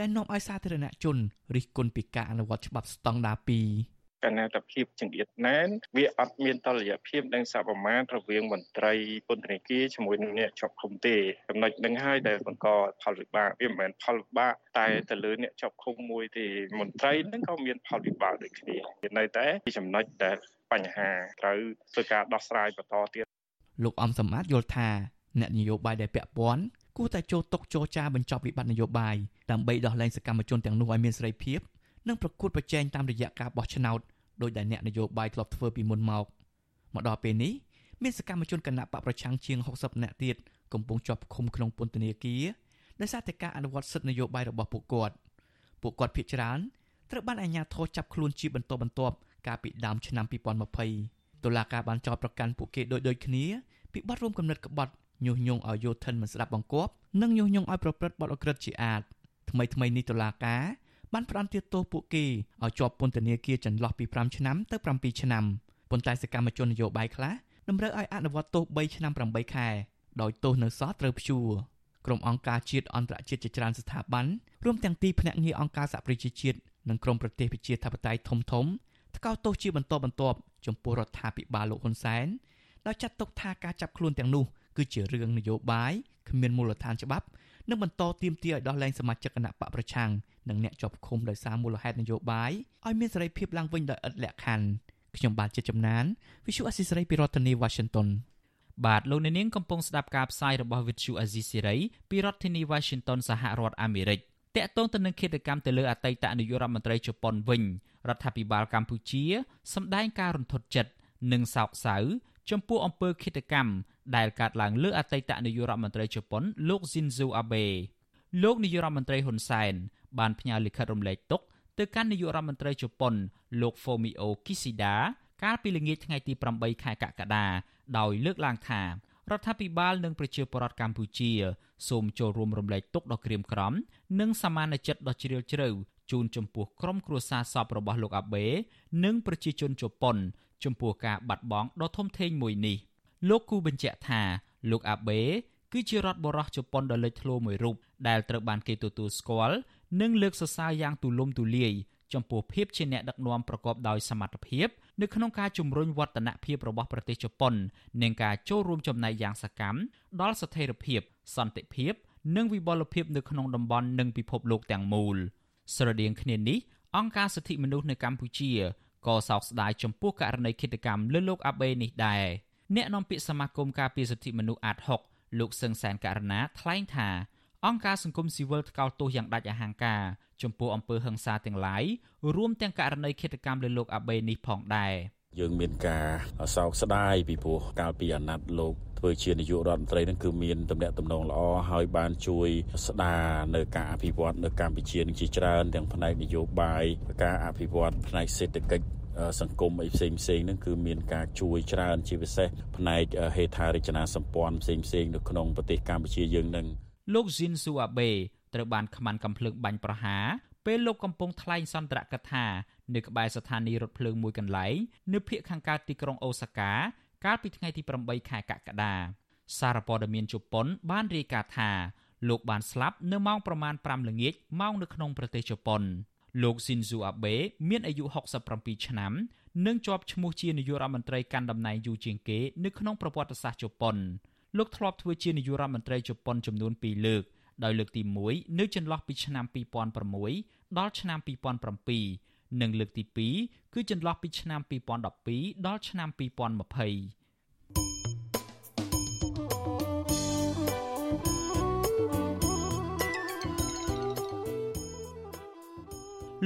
ដែលនាំឲ្យសាធារណជនរិះគន់ពីការអនុវត្តច្បាប់ស្តង់ដារ2កណតភាពចង្អៀតណែនវាអត់មានតលយៈភាពនិងសប្រមាណរវាងមន្ត្រីពន្ធនាគារជាមួយនឹងអ្នកជាប់ឃុំទេចំណុចនឹងហើយដែលបង្កផលវិបាកវាមិនមែនផលវិបាកតែទៅលើអ្នកជាប់ឃុំមួយទេមន្ត្រីនឹងក៏មានផលវិបាកដូចគ្នាវានៅតែចំណុចដែលបញ្ហាត្រូវធ្វើការដោះស្រាយបន្តទៀតលោកអំសម្បត្តិយល់ថាអ្នកនយោបាយដែលពាក់ព័ន្ធ គួរតែចូលតុចរចាបញ្ចប់វិបត្តិនយោបាយដើម្បីដោះលែងសកម្មជនទាំងនោះឲ្យមានសេរីភាពនិងប្រកួតប្រជែងតាមរយៈការបោះឆ្នោតដោយដែលអ្នកនយោបាយធ្លាប់ធ្វើពីមុនមកមកដល់ពេលនេះមានសកម្មជនគណៈបកប្រឆាំងជាង60នាក់ទៀតកំពុងជាប់ឃុំក្នុងពន្ធនាគារដោយសារតែការអនុវត្តសិទ្ធិនយោបាយរបស់ពួកគាត់ពួកគាត់ភ័យច្រើនត្រូវបានអាជ្ញាធរចាប់ខ្លួនជាបន្តបន្ទាប់កាលពីដើមឆ្នាំ2020តុលាការបានចោទប្រកាន់ពួកគេដូចដូចគ្នាពីបទរួមគំនិតក្បត់ ញុះញង់ឲ្យយោធិនមិនស្ដាប់បង្គាប់និងញុះញង់ឲ្យប្រព្រឹត្តបទអក្រិតជាអាតថ្មីថ្មីនេះតុលាការបានផ្តន្ទាទោសពួកគេឲ្យជាប់ពន្ធនាគារចន្លោះពី5ឆ្នាំទៅ7ឆ្នាំប៉ុន្តែសកម្មជននយោបាយខ្លះតម្រូវឲ្យអនុវត្តទោស3ឆ្នាំ8ខែដោយទោសនៅសល់ត្រូវព្យួរក្រុមអង្គការជាតិអន្តរជាតិជាច្រើនស្ថាប័នរួមទាំងទីភ្នាក់ងារអង្គការសហប្រជាជាតិនិងក្រុមប្រទេសប្រជាធិបតេយ្យធំធំថ្កោលទោសជាបន្តបន្ទាប់ចំពោះរដ្ឋាភិបាលលោកហ៊ុនសែនដោយចាត់ទុកថាការចាប់ខ្លួនទាំងនោះ គឺជារឿងនយោបាយគ្មានមូលដ្ឋានច្បាប់និងបន្តទាមទារឲ្យដោះលែងសមាជិកគណៈបកប្រឆាំងនិងអ្នកជាប់ឃុំដោយសារមូលហេតុនយោបាយឲ្យមានសេរីភាពឡើងវិញដោយឥតលក្ខខណ្ឌខ្ញុំបាទជាចំណាន Visual Assisray ពីរដ្ឋធានី Washington បាទលោកអ្នកនាងកំពុងស្ដាប់ការផ្សាយរបស់ Visual Asia Series ពីរដ្ឋធានី Washington សហរដ្ឋអាមេរិកតកតងទៅនឹងគិតកម្មទៅលើអតីតនាយករដ្ឋមន្ត្រីជប៉ុនវិញរដ្ឋាភិបាលកម្ពុជាសម្ដែងការរន្ធត់ចិត្តនិងសោកសៅ ចំពោះអំពើឃាតកម្មដែលកើតឡើងលើអតីតនាយករដ្ឋមន្ត្រីជប៉ុនលោក Shinzo Abe លោកនាយករដ្ឋមន្ត្រីហ៊ុនសែនបានផ្ញើលិខិតរំលែកទុក្ខទៅកាន់នាយករដ្ឋមន្ត្រីជប៉ុនលោក Fumio Kishida កាលពីល្ងាចថ្ងៃទី8ខែកក្កដាដោយលើកឡើងថារដ្ឋាភិបាលនិងប្រជាពលរដ្ឋកម្ពុជាសូមចូលរួមរំលែកទុក្ខដ៏ក្រៀមក្រំ និងសមានចិត្តដ៏ជ្រាលជ្រៅជូនចំពោះក្រុមគ្រួសារសពរបស់លោកអាបេនិងប្រជាជនជប៉ុន ចំពោះការបាត់បង់ដ៏ធំធេងមួយនេះលោកគូបញ្ជាក់ថាលោកអាបេគឺជារដ្ឋបរោះជប៉ុនដ៏លេចធ្លោមួយរូបដែលត្រូវបានគេទទួលស្គាល់និងលើកសរសើរយ៉ាងទូលំទូលាយចំពោះភាពជាអ្នកដឹកនាំប្រកបដោយសមត្ថភាពនៅក្នុងការជំរុញវឌ្ឍនភាពរបស់ប្រទេសជប៉ុននិងការចូលរួមចំណែកយ៉ាងសកម្មដល់ស្ថិរភាព សន្តិភាព និងវិបលភាពនៅក្នុងតំបន់និងពិភពលោកទាំងមូលស្រដៀងគ្នានេះអង្គការសិទ្ធិមនុស្សនៅកម្ពុជា ក៏សោកស្ដាយចំពោះករណីឃាតកម្មលើលោកអាបេនេះដែរអ្នកនាំពាក្យសមាគមការពារសិទ្ធិមនុស្សអាត6លោកសឹងសានករណាថ្លែងថាអង្គការសង្គមស៊ីវិលថ្កោលទោសយ៉ាងដាច់អហង្ការចំពោះអំពើហិង្សាទាំងឡាយរួមទាំងករណីឃាតកម្មលើលោកអាបេនេះផងដែរ យើងមានការសោកស្ដាយពីព្រោះកាលពីអាណត្តិលោកធ្វើជានាយករដ្ឋមន្ត្រីនឹងគឺមានតំណែងតំណងល្អហើយបានជួយស្ដារនៅការអភិវឌ្ឍនៅកម្ពុជានឹងជាច្រើនទាំងផ្នែកនយោបាយការអភិវឌ្ឍផ្នែកសេដ្ឋកិច្ចសង្គមអីផ្សេងផ្សេងហ្នឹងគឺមានការជួយច្រើនជាពិសេសផ្នែកហេដ្ឋារចនាសម្ព័ន្ធផ្សេងផ្សេងនៅក្នុងប្រទេសកម្ពុជាយើងនឹងលោក Jin Su Abe ត្រូវបានខ្មាន់កំភ្លើងបាញ់ប្រហារ ពេលលោកកំពុងថ្លែងសន្ទរកថា នៅក្បែរស្ថានីយ៍រថភ្លើងមួយកន្លែងនៅភូមិខាងកើតទីក្រុងអូសាកាកាលពីថ្ងៃទី8ខែកក្កដាសារព័ត៌មានជប៉ុន បានរាយការណ៍ថាលោកបានស្លាប់នៅម៉ោងប្រមាណ5ល្ងាចម៉ោងនៅក្នុងប្រទេសជប៉ុនលោក Shinzo Abe មានអាយុ67ឆ្នាំនិងជាប់ឈ្មោះជានាយករដ្ឋមន្ត្រីកាន់តំណែងយូរជាងគេនៅក្នុងប្រវត្តិសាស្ត្រជប៉ុនលោកធ្លាប់ធ្វើជានាយករដ្ឋមន្ត្រីជប៉ុនចំនួន2លើកដោយលើកទី1នៅចន្លោះពីឆ្នាំ2006 ដល់ឆ្នាំ2007និងលើកទី2គឺចន្លោះពីឆ្នាំ2012ដល់ឆ្នាំ2020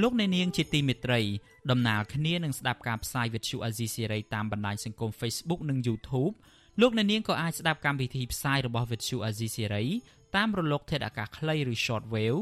លោកអ្នកនាងជាទីមេត្រីដំណើរគ្នានឹងស្ដាប់ការផ្សាយវិទ្យុអាស៊ីសេរីតាមបណ្ដាញសង្គម Facebook និង YouTube លោកអ្នកនាងក៏អាចស្ដាប់កម្មវិធីផ្សាយរបស់វិទ្យុអាស៊ីសេរីតាមរលកធាតុអាកាសខ្លីឬ Shortwave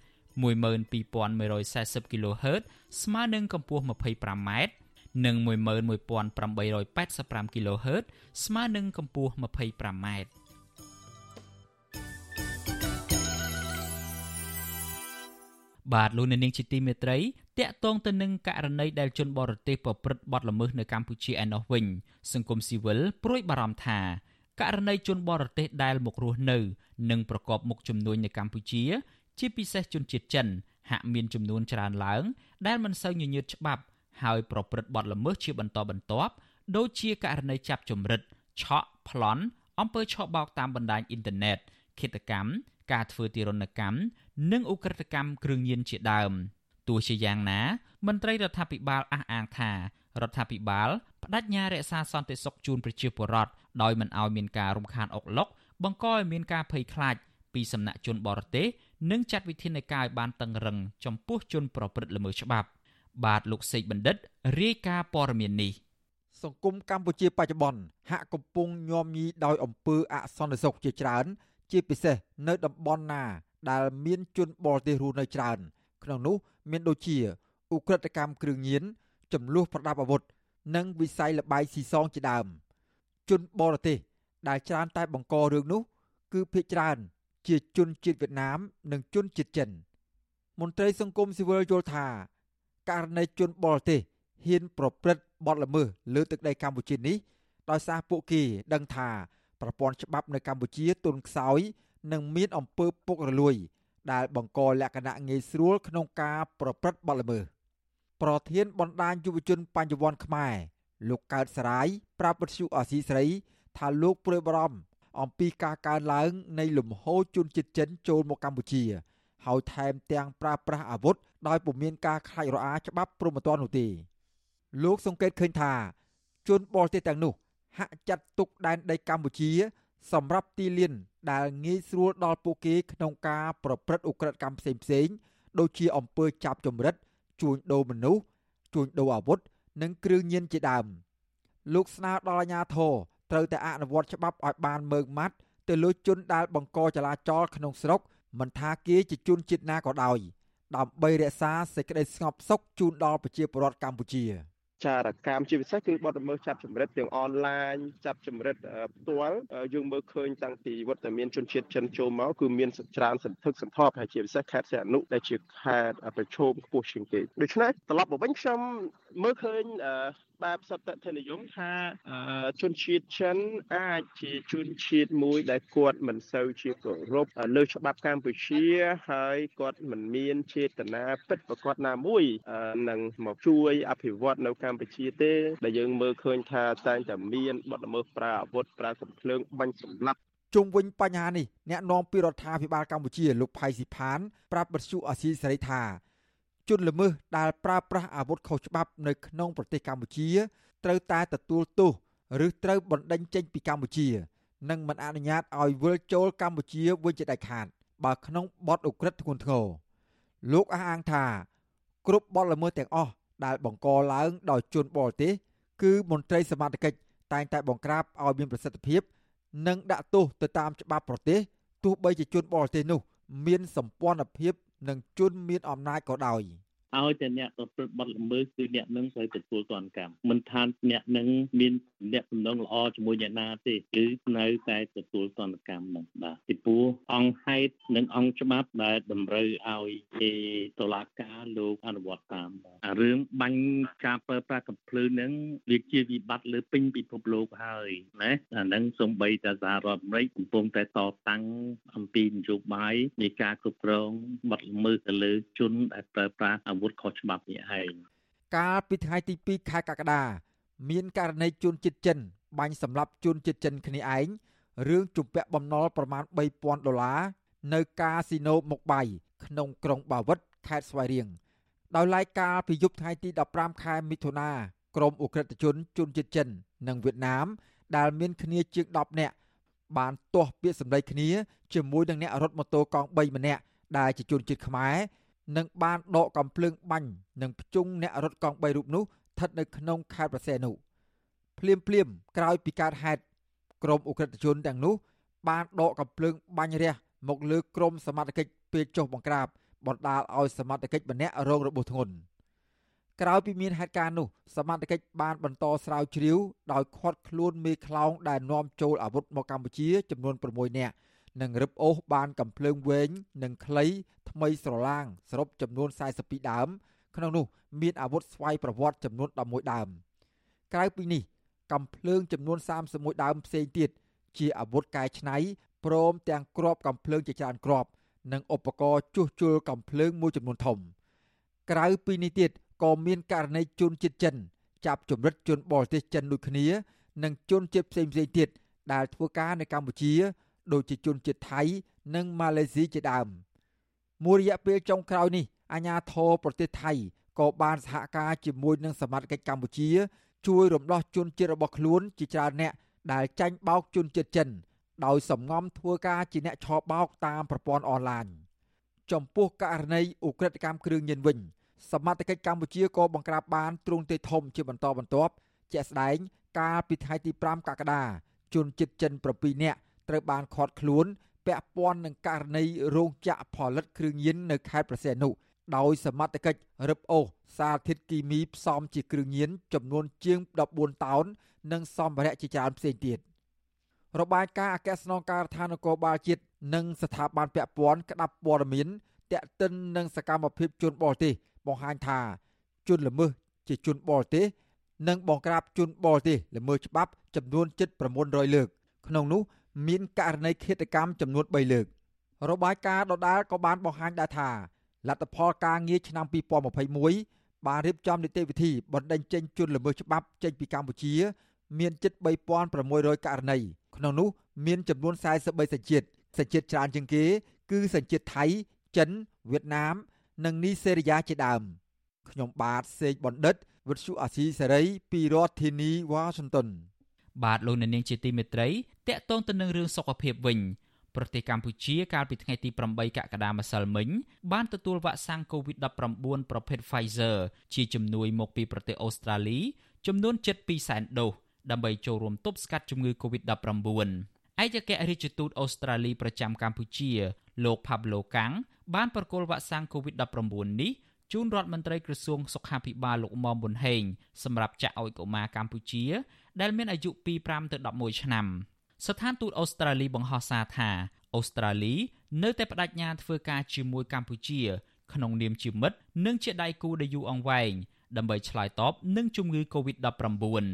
12140 kHz ស្មើនឹងកម្ពស់ 25m និង11885 kHz ស្មើនឹងកម្ពស់ 25m បាទលោកអ្នកនាងជាទីមេត្រីតាក់ទងទៅនឹងករណីដែលជនបរទេសប្រព្រឹត្តបទល្មើសនៅកម្ពុជាឯណោះវិញសង្គមស៊ីវិលព្រួយបារម្ភថាករណីជនបរទេសដែលមករស់នៅ និងប្រកបមុខជំនួញនៅកម្ពុជា ជាពិសេសជនជាតិចិនហាក់មានចំនួនច្រើនឡើង ដែលមិនសូវញញើតច្បាប់ហើយប្រព្រឹត្តបទល្មើសជាបន្តបន្ទាប់ដូចជាករណីចាប់ជំរិតឆក់ប្លន់អំពើឆក់បោកតាមបណ្ដាញអ៊ីនធឺណិតឃាតកម្មការធ្វើទារុណកម្មនិងឧក្រិដ្ឋកម្មគ្រឿងញៀនជាដើមទោះជាយ៉ាងណា មន្ត្រីរដ្ឋាភិបាលអះអាងថារដ្ឋាភិបាលបដិញ្ញារក្សាសន្តិសុខជូនប្រជាពលរដ្ឋដោយមិនឲ្យមានការរំខានអុកឡុកបង្កឲ្យមានការភ័យខ្លាចពីសំណាក់ជនបរទេស និងចាត់វិធានការឲ្យបានតឹងរឹងចំពោះជនប្រព្រឹត្តល្មើសច្បាប់ បាទលោកសេកបណ្ឌិតរាយការណ៍ព័ត៌មាននេះសង្គមកម្ពុជាបច្ចុប្បន្នហាក់កំពុងញោមញីដោយអំពើអសន្តិសុខជាច្រើន ជាពិសេសនៅតំបន់ណាដែលមានជនបរទេសរស់នៅច្រើន ក្នុងនោះមានដូចជាឧក្រិដ្ឋកម្មគ្រឿងញៀនចំនួនប្រដាប់អាវុធនិងវិស័យលបាយស៊ីសងជាដើម ជនបរទេសដែលច្រើនតែបង្ករឿងនោះ គឺភ ieck ច្រើន ជាជនជាតិវៀតណាម និងជនជាតិចិន មន្ត្រីសង្គមស៊ីវិលយល់ថាករណីជនបរទេសហ៊ានប្រព្រឹត្តបទល្មើសលើទឹកដីកម្ពុជានេះដោយសារពួកគេដឹងថាប្រព័ន្ធច្បាប់នៅកម្ពុជាទន់ខ្សោយ និងមានអំពើពុករលួយ ដែលបង្កលក្ខណៈងាយស្រួលក្នុងការប្រព្រឹត្តបទល្មើសប្រធានបណ្ដាញយុវជនបញ្ញវន្តខ្មែរលោកកើតសរាយប្រាប់វិទ្យុអសីស្រីថាលោកព្រួយបារម្ភ អំពីការកើនឡើងនៃលំហូរជនជាតិចិនចូលមកកម្ពុជា ហើយថែមទាំងប្រើប្រាស់អាវុធដោយពុំមានការខ្លាចរអាច្បាប់ព្រហ្មទណ្ឌនោះទេលោកសង្កេតឃើញថា ជនបរទេសទាំងនោះហាក់ចាត់ទុកដែនដីកម្ពុជា សម្រាប់ទីលាន ដែលងាយស្រួលដល់ពួកគេក្នុងការប្រព្រឹត្តឧក្រិដ្ឋកម្មផ្សេងៗដូចជាអំពើចាប់ចម្រិតជួញដូរមនុស្សជួញដូរអាវុធនិងគ្រឿងញៀនជាដើមលោកស្នើដល់អាជ្ញាធរ ត្រូវតែអនុវត្តច្បាប់ឲ្យបានម៉ឺងម៉ាត់ទៅលើជនដែលបង្កចលាចលក្នុងស្រុកមិនថាគេជាជនជាតិណាក៏ដោយដើម្បីរក្សាសេចក្តីស្ងប់សុខជូនដល់ប្រជាពលរដ្ឋកម្ពុជា។ចារកម្មជាពិសេសគឺបទល្មើសចាប់ចម្រិតទាំងអនឡាញចាប់ចម្រិតផ្ទាល់យើងមើលឃើញតាំងពីវត្តមានជនជាតិចិនចូលមកគឺមានច្រើនសន្ធឹកសន្ធាប់ហើយជាពិសេសខេត្តសីហនុដែលជាខេត្តប្រឈមខ្ពស់ជាងគេដូច្នេះត្រឡប់មកវិញខ្ញុំ មើលឃើញបែបសត្វធនិយមថាជនជាតិចិនអាចជាជនជាតិមួយដែលគាត់មិនសូវជាគោរពលើច្បាប់កម្ពុជាហើយគាត់មិនមានចេតនាពិតប្រកបណាមួយនឹងមកជួយអភិវឌ្ឍនៅកម្ពុជាទេដែលយើងមើលឃើញថាតែងតែមានបទល្មើសប្រើអាវុធប្រើកំភ្លើងបាញ់សម្លាប់ជុំវិញបញ្ហានេះអ្នកនាំពាក្យរដ្ឋាភិបាលកម្ពុជាលោកផៃស៊ីផានប្រាប់បទសុអសីសេរីថា ជនល្មើសដែលប្រើប្រាស់អាវុធខុសច្បាប់នៅក្នុងប្រទេសកម្ពុជាត្រូវតែទទួលទោសឬត្រូវបណ្តេញចេញពីកម្ពុជានិងមិនអនុញ្ញាតឲ្យវិលចូលកម្ពុជាវិញជាដាច់ខាតបើក្នុងបទឧក្រិដ្ឋធ្ងន់ធ្ងរលោកអះអាងថា គ្រប់បទល្មើសទាំងអស់ដែលបង្កឡើងដោយជនបរទេសគឺមន្ត្រីសមត្ថកិច្ចតែងតែបង្ក្រាបឲ្យមានប្រសិទ្ធភាពនិងដាក់ទោសទៅតាមច្បាប់ប្រទេសទោះបីជាជនបរទេសនោះ មានសម្ព័ន្ធភាព និងជនមានអំណាចក៏ដោយ។ ឲ្យតែអ្នកប្រព្រឹត្តបទល្មើសគឺអ្នកនឹងត្រូវទទួលទណ្ឌកម្មមិនថាអ្នកនឹងមានអ្នកសំណងល្អជាមួយអ្នកណាទេគឺនៅតែទទួលទណ្ឌកម្មនឹងបាទពីព្រោះអង្គហេតុនិងអង្គច្បាប់ដែលតម្រូវឲ្យគេតុលាការលោកអនុវត្តតាមអារឿងបាញ់ការប្រើប្រាស់កំភ្លើងនឹងវាជាវិបត្តិលើពេញពិភពលោកហើយណាអានឹងសំបីតែសហរដ្ឋអាមេរិកកំពុងតែតតាំងអំពីនយោបាយនៃការគ្រប់គ្រងបទល្មើសទៅលើជនដែលប្រើប្រាស់អាវុធខុសច្បាប់នេះឯងកាលពីថ្ងៃទី2ខែកក្កដាមានករណីជនជាតិចិន បាញ់សម្លាប់ជនជាតិចិនគ្នាឯងរឿងជំពាក់បំណុលប្រមាណ3000ដុល្លារនៅកាស៊ីណូមុកបៃក្នុងក្រុងបាវិតខេត្តស្វាយរៀងដោយឡែកកាលពីយប់ថ្ងៃទី15ខែមិថុនាក្រមអ ுக ្រិតជនជនជាតិចិន និងវៀតណាម ដែលមានគ្នាជាង10នាក់បានទាស់ពាក្យសម្ដីគ្នាជាមួយនឹងអ្នករត់ម៉ូតូកង់3ម្នាក់ដែលជាជនជាតិខ្មែរ និងបានដកកំភ្លើងបាញ់និងភ្ជុងអ្នករត់កង់3រូបនោះស្ថិតនៅក្នុងខេត្តប្រសេនុភ្លាមភ្លាមក្រោយពីកើតហេតុក្រុមអ ுக ្រិតជនទាំងនោះបានដកកំភ្លើងបាញ់រះមកលើក្រុមសមត្ថកិច្ចពេលចុះបង្ក្រាបបណ្ដាលឲ្យសមត្ថកិច្ចម្នាក់រងរបួសធ្ងន់ក្រោយពីមានហេតុការណ៍នោះសមត្ថកិច្ចបានបន្តស្រាវជ្រាវដោយឃាត់ខ្លួនមេខ្លោងដែលនាំចូលអាវុធមកកម្ពុជាចំនួន6នាក់ និងរឹបអូសបានកំភ្លើងវែងនិងខ្លីថ្មីស្រឡាងសរុបចំនួន42ដើម ក្នុងនោះមានអាវុធស្វ័យប្រវត្តិចំនួន11ដើមក្រៅពីនេះកំភ្លើងចំនួន31ដើមផ្សេងទៀតជាអាវុធកែច្នៃព្រមទាំងគ្រាប់កំភ្លើងជាច្រើនគ្រាប់ និងឧបករណ៍ជួសជុលកំភ្លើងមួយចំនួនធំ ក្រៅពីនេះទៀតក៏មានករណីជនជាតិចិន ចាប់ជំរិតជនបរទេសចិនដូចគ្នា និងជនជាតិផ្សេងៗទៀតដែលធ្វើការនៅកម្ពុជា ដូចជាជនជាតិថៃ និងម៉ាឡេស៊ីជាដើមមួយរយៈពេលចុងក្រោយនេះអាញាធរប្រទេសថៃក៏បានសហការជាមួយនឹងសមាជិកកម្ពុជា ជួយរំដោះជនជាតិរបស់ខ្លួនជាច្រើនអ្នកដែលចាញ់បោកជនជាតិចិន ដោយសំងំធ្វើការជាអ្នកឆោបោកតាមប្រព័ន្ធអនឡាញចំពោះករណីឧក្រិដ្ឋកម្មគ្រឿងញៀនវិញសមត្ថកិច្ចកម្ពុជាក៏បង្ក្រាបបានទ្រង់ទ្រាយធំជាបន្តបន្ទាប់ជាក់ស្ដែងកាលពីថ្ងៃទី5កក្កដាជនជាតិចិន7នាក់ ត្រូវបានឃាត់ខ្លួនពាក់ព័ន្ធនឹងករណីរោងចក្រផលិតគ្រឿងញៀននៅខេត្តប្រសេនុដោយសមត្ថកិច្ចរឹបអូសសារធាតុគីមីផ្សំជាគ្រឿងញៀនចំនួនជាង14តោន និងសម្ភារៈជាច្រើនផ្សេងទៀតរបាយការណ៍អគ្គស្នងការដ្ឋាននគរបាលជាតិនិងស្ថាប័នពាក់ព័ន្ធក្តាប់ព័ត៌មានតាក់ទិននឹងសកម្មភាពជនបរទេសបង្ហាញថាជជនល្មើសជាជនបរទេសនិងបង្ក្រាបជនបរទេសល្មើសច្បាប់ចំនួនជិត900លើកក្នុងនោះ មានករណីឃាតកម្មចំនួន3លើក របាយការណ៍ដដាលក៏បានបង្ហាញដែរថាលទ្ធផលការងារឆ្នាំ2021បានរៀបចំនីតិវិធីបណ្តេញចេញជនល្មើសច្បាប់ចេញពីកម្ពុជា មានជិត3600ករណីក្នុងនោះមានចំនួន43សញ្ជាតិសញ្ជាតិច្រើនជាងគេ គឺសញ្ជាតិថៃចិនវៀតណាម និងនីសេរីយ៉ាជាដើមខ្ញុំបាទសេកបណ្ឌិតវិទ្យុអាស៊ីសេរីពីរដ្ឋធានីវ៉ាស៊ីនតោនបាទលោកអ្នកនាងជាទីមេត្រីតកតងទៅនឹងរឿងសុខភាពវិញប្រទេសកម្ពុជាកាលពីថ្ងៃទី8កក្កដាម្សិលមិញបានទទួលវ៉ាក់សាំង COVID-19 ប្រភេទ Pfizer ជាជំនួយមកពីប្រទេសអូស្ត្រាលីចំនួន7.2សែនដូសដើម្បីចូលរួមទប់ស្កាត់ជំងឺ COVID-19 ឯកអគ្គរដ្ឋទូតអូស្ត្រាលីប្រចាំកម្ពុជាលោក Pablo Kang បានប្រគល់វ៉ាក់សាំង COVID-19 នេះជូនរដ្ឋមន្ត្រីក្រសួងសុខាភិបាលលោកមុំប៊ុនហេងសម្រាប់ចាក់ឲ្យកុមារកម្ពុជា ដែលមានអាយុពី5ទៅ11ឆ្នាំ ស្ថានទូតអូស្ត្រាលីបង្ហោះសារថាអូស្ត្រាលីនៅតែបដិញ្ញាធ្វើការជាមួយកម្ពុជា ក្នុងនាមជាមិត្តនិងជាដៃគូដ៏យូរអង្វែងដើម្បីឆ្លើយតបនឹងជំងឺ Covid-19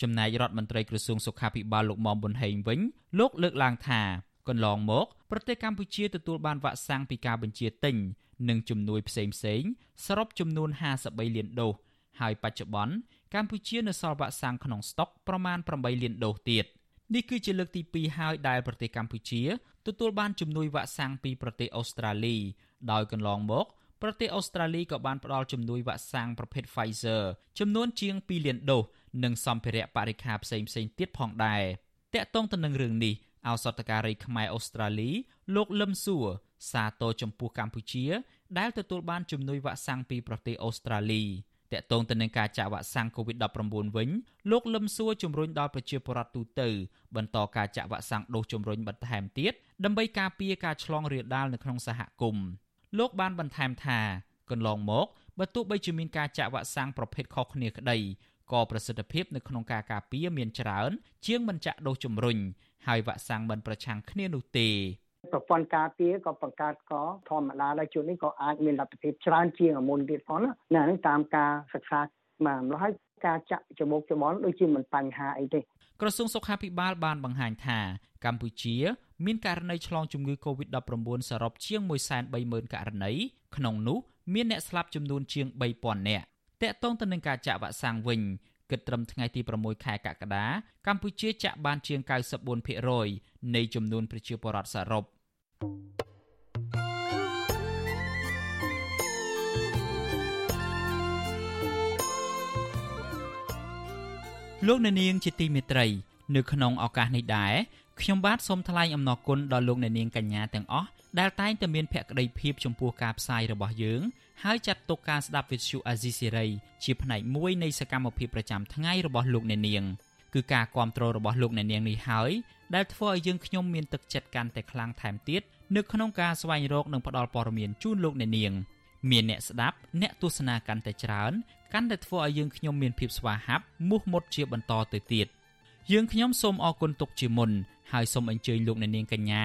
ចំណែករដ្ឋមន្ត្រីក្រសួងសុខាភិបាលលោកមុំប៊ុនហេងវិញលោកលើកឡើងថាកន្លងមកប្រទេសកម្ពុជាទទួលបានវ៉ាក់សាំងពីការបញ្ជាទិញនិងជំនួយផ្សេងៗសរុបចំនួន53លានដូសហើយបច្ចុប្បន្នកម្ពុជានៅសល់វ៉ាក់សាំងក្នុងស្តុកប្រមាណ8លានដូសទៀត នេះគឺជាលើកទី2ហើយដែលប្រទេសកម្ពុជាទទួលបានជំនួយវ៉ាក់សាំងពីប្រទេសអូស្ត្រាលី ដោយកន្លងមកប្រទេសអូស្ត្រាលីក៏បានផ្ដល់ជំនួយវ៉ាក់សាំងប្រភេទ Pfizer ចំនួនជាង2លានដូសនិងសម្ភារៈបរិក្ខារផ្សេងៗទៀតផងដែរតាក់ទងទៅនឹងរឿងនេះឱសថការីខ្មែរអូស្ត្រាលី លោកលឹមសួរសាទរចំពោះកម្ពុជា ដែលទទួលបានជំនួយវ៉ាក់សាំងពីប្រទេសអូស្ត្រាលី តកតងទៅនឹងការចាក់វ៉ាក់សាំង COVID-19 វិញលោកលឹមសួរជំរុញដល់ប្រជាពលរដ្ឋទូទៅបន្តការចាក់វ៉ាក់សាំងដូសជំរុញបន្ថែមទៀតដើម្បីការពារការឆ្លងរាលដាលនៅក្នុងសហគមន៍លោកបានបន្ថែមថាកន្លងមកបើទោះបីជាមានការចាក់វ៉ាក់សាំងប្រភេទខុសគ្នាក្តីក៏ប្រសិទ្ធភាពនៅក្នុងការការពារមានច្រើន ជាងមិនចាក់ដូសជំរុញហើយវ៉ាក់សាំងមិនប្រឆាំងគ្នានោះទេ ប្រព័ន្ធការពារក៏បង្កើតក៏ធម្មតាដែរជួននេះក៏អាចមានលទ្ធភាពច្រើនជាងមុនទៀតផងណាហ្នឹងតាមការសិក្សាមកម្ល៉េះហើយការចាក់ច្បូកច្បល់ដូចជាមិនបញ្ហាអីទេក្រសួងសុខាភិបាលបានបង្ហាញថាកម្ពុជា មានករណីឆ្លងជំងឺ Covid-19 សរុបជាង130,000ករណីក្នុងនោះមានអ្នកស្លាប់ចំនួនជាង3000នាក់តកតងទៅនឹងការចាក់វ៉ាក់សាំងវិញ គិតត្រឹមថ្ងៃទី6ខែកក្កដាកម្ពុជាចាក់បានជាង94%នៃចំនួនប្រជាពលរដ្ឋសរុបលោកអ្នកនាងជាទីមេត្រី នៅក្នុងឱកាសនេះដែរខ្ញុំបាទសូមថ្លែងអំណរគុណដល់លោកអ្នកនាងកញ្ញាទាំងអស់ដែលតែងតែមានភក្ដីភាពចំពោះការផ្សាយរបស់យើង ហើយចាត់ទុកការស្ដាប់វិទ្យុអាស៊ីសេរីជាផ្នែកមួយនៃសកម្មភាពប្រចាំថ្ងៃរបស់លោកអ្នកនាងគឺការគ្រប់គ្រងរបស់លោកអ្នកនាងនេះហើយដែលធ្វើឲ្យយើងខ្ញុំមានទឹកចិត្តកាន់តែខ្លាំងថែមទៀតនៅក្នុងការស្វែងរកនិងផ្តល់ព័ត៌មានជូនលោកអ្នកនាងមានអ្នកស្ដាប់អ្នកទស្សនាកាន់តែច្រើនកាន់តែធ្វើឲ្យយើងខ្ញុំមានភាពស្វាហាប់មោះមុតជាបន្តទៅទៀតយើងខ្ញុំសូមអរគុណទុកជាមុនហើយសូមអញ្ជើញលោកអ្នកនាងកញ្ញា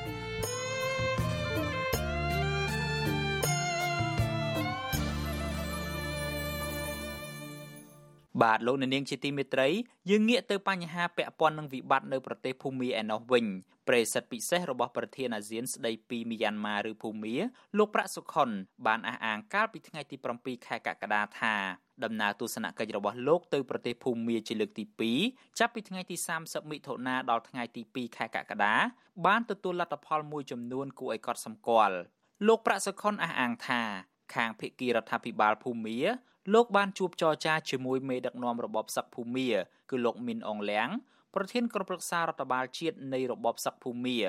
បាទលោកអ្នកនាងជាទីមេត្រីយើងងាកទៅបញ្ហាពាក់ព័ន្ធនឹងវិបត្តិនៅប្រទេសភូមាឯណោះវិញប្រិយសិទ្ធពិសេសរបស់ប្រធានអាស៊ានស្ដីពីមីយ៉ាន់ម៉ាឬភូមាលោកប្រាក់សុខុនបានអះអាងកាលពីថ្ងៃទី7ខែកក្កដាថាដំណើរទស្សនកិច្ចរបស់លោកទៅប្រទេសភូមាជាលើកទី2ចាប់ពីថ្ងៃទី30មិថុនាដល់ថ្ងៃទី2ខែកក្កដាបានទទួលលទ្ធផលមួយចំនួនគួរឲ្យកត់សម្គាល់លោកប្រាក់សុខុនអះអាងថាខាងភៀកគីរដ្ឋាភិបាលភូមា លោកបានជួបចរចាជាមួយមេដឹកនាំរបបសឹកភូមាគឺលោកមីនអងលៀងប្រធានក្រុមប្រឹក្សារដ្ឋបាលជាតិនៃរបបសឹកភូមារ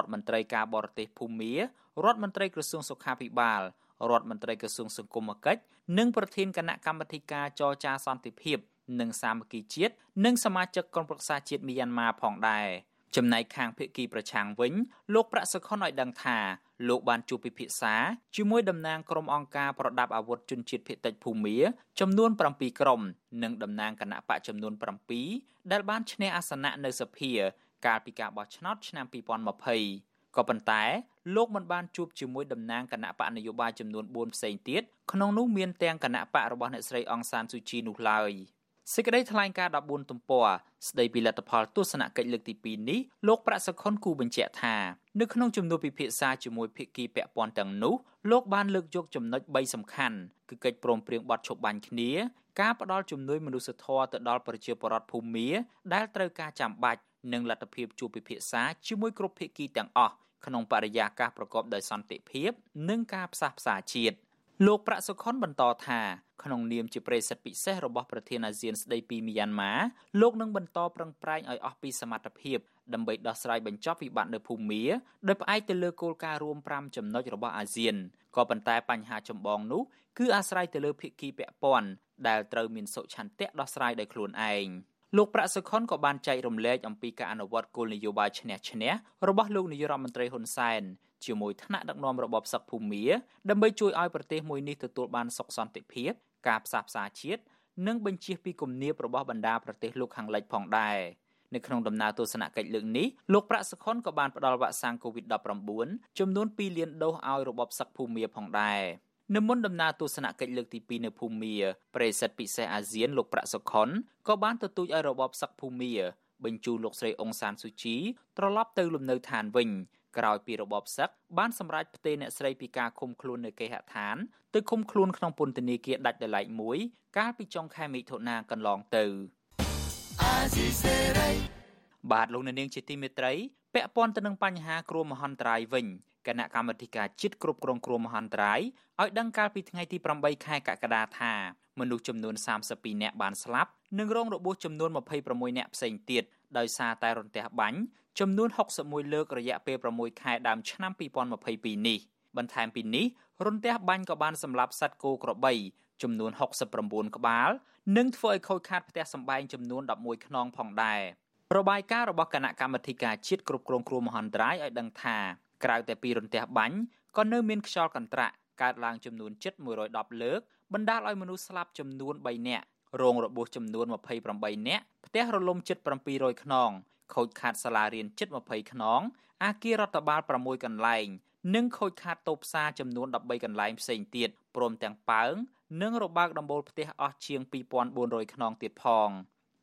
ដ្ឋមន្ត្រីការបរទេសភូមារដ្ឋមន្ត្រីក្រសួងសុខាភិបាលរដ្ឋមន្ត្រីក្រសួងសង្គមគិច្ចនិងប្រធានគណៈកម្មាធិការចរចាសន្តិភាព និងសាមគ្គីជាតិនិងសមាជិកក្រុមប្រឹក្សាជាតិមីយ៉ាន់ម៉ាផងដែរ ចំណែកខាងភាគីប្រឆាំងវិញលោកប្រាក់សុខុនឲ្យដឹងថាលោកបានជួបពិភាក្សាជាមួយតំណាងក្រុមអង្គការប្រដាប់អាវុធជនជាតិភៀតតិចភូមាចំនួន7ក្រុមនិងតំណាងគណៈបកចំនួន7ដែលបានឈ្នះអាសនៈនៅសភា កាលពីការបោះឆ្នោតឆ្នាំ2020ក៏ប៉ុន្តែលោកមិនបានជួបជាមួយតំណាងគណៈបកនយោបាយចំនួន4ផ្សេងទៀតក្នុងនោះមានទាំងគណៈបករបស់អ្នកស្រីអង្សានស៊ូជីនោះឡើយ។ សេចក្តីថ្លែងការណ៍14ទំព័រស្តីពីលទ្ធផលទស្សនកិច្ចលើកទី2នេះលោកប្រាក់សុខុនគូបញ្ជាក់ថានៅក្នុងជំនួបពិភាក្សាជាមួយភាគីពាក់ព័ន្ធទាំងនោះលោកបានលើកយកចំណុច3សំខាន់គឺកិច្ចព្រមព្រៀងបទឈប់បាញ់គ្នាការផ្ដល់ជំនួយមនុស្សធម៌ទៅដល់ប្រជាពលរដ្ឋភូមាដែលត្រូវការចាំបាច់និងលទ្ធភាពជួបពិភាក្សាជាមួយគ្រប់ភាគីទាំងអស់ក្នុងបរិយាកាសប្រកបដោយសន្តិភាព និងការផ្សះផ្សាជាតិ លោកប្រាក់សុខុនបន្តថាក្នុងនាមជាប្រិស័ទពិសេសរបស់ប្រធានអាស៊ានស្ដីពីមីយ៉ាន់ម៉ាលោកនឹងបន្តប្រឹងប្រែងឲ្យអស់ពីសមត្ថភាពដើម្បីដោះស្រាយបញ្ចប់វិបត្តិនៅភូមាដោយផ្អែកទៅលើគោលការណ៍រួម5ចំណុចរបស់អាស៊ានក៏ប៉ុន្តែបញ្ហាចម្បងនោះគឺអាស្រ័យទៅលើភាគីពាក់ព័ន្ធដែលត្រូវមានសុឆន្ទៈដោះស្រាយដោយខ្លួនឯង លោកប្រាក់សុខុនក៏បានចែករំលែកអំពីការអនុវត្តគោលនយោបាយឈ្នះឈ្នះរបស់លោកនាយរដ្ឋមន្ត្រីហ៊ុនសែនជាមួយថ្នាក់ដឹកនាំរបបសឹកភូមាដើម្បីជួយឲ្យប្រទេសមួយនេះទទួលបានសុខសន្តិភាពការផ្សះផ្សាជាតិនិងបញ្ជាពីគំនាបរបស់បណ្ដាប្រទេសលោកខាងលិចផងដែរនៅក្នុងដំណើរទស្សនកិច្ចលើកនេះលោកប្រាក់សុខុនក៏បានផ្ដល់វ៉ាក់សាំង COVID-19 ចំនួន2លានដូសឲ្យរបបសឹកភូមាផងដែរ នៅមុនដំណើរទស្សនកិច្ចលើកទី2នៅភូមាប្រិស័ទពិសេសអាស៊ានលោកប្រាក់សុខុនក៏បានទទូចឲ្យរបបសឹកភូមាបញ្ជូនលោកស្រីអុងសានស៊ូជីត្រឡប់ទៅលំនៅឋានវិញក្រោយពីរបបសឹកបានសម្រេចផ្ទេរអ្នកស្រីពីការឃុំខ្លួននៅគេហដ្ឋានទៅឃុំខ្លួនក្នុងពន្ធនាគារដាច់ដោយឡែកមួយកាលពីចុងខែមិថុនាកន្លងទៅបាទលោកនាងជាទីមេត្រីពាក់ព័ន្ធទៅនឹងបញ្ហាគ្រោះមហន្តរាយវិញ គណៈកម្មាធិការជាតិគ្រប់គ្រងគ្រោះមហន្តរាយឲ្យដឹងកាលពីថ្ងៃទី8ខែកក្កដាថាមនុស្សចំនួន32នាក់បានស្លាប់និងរងរបួសចំនួន26នាក់ផ្សេងទៀតដោយសារតែរន្ទះបាញ់ចំនួន61លើករយៈពេល6ខែដើមឆ្នាំ2022នេះបន្ថែមពីនេះរន្ទះបាញ់ក៏បានសម្លាប់សត្វគោក្របីចំនួន69ក្បាល និងធ្វើឲ្យខូចខាតផ្ទះសម្បែងចំនួន11ខ្នងផងដែររបាយការណ៍របស់គណៈកម្មាធិការជាតិគ្រប់គ្រងគ្រោះមហន្តរាយឲ្យដឹងថា ក្រៅតែពីរន្ទះបាញ់ក៏នៅមានខ្យល់កន្ត្រាក់កើតឡើងចំនួនជិត110លើកបណ្ដាលឲ្យមនុស្សស្លាប់ចំនួន3នាក់រងរបួសចំនួន28នាក់ផ្ទះរលំជិត700ខ្នងខូចខាតសាលារៀនជិត20ខ្នងអាគាររដ្ឋបាល6កន្លែង និងខូចខាតតូបផ្សារចំនួន13កន្លែងផ្សេងទៀតព្រមទាំងប៉ើងនិងរបើកដំបូលផ្ទះអស់ជាង2400ខ្នងទៀតផង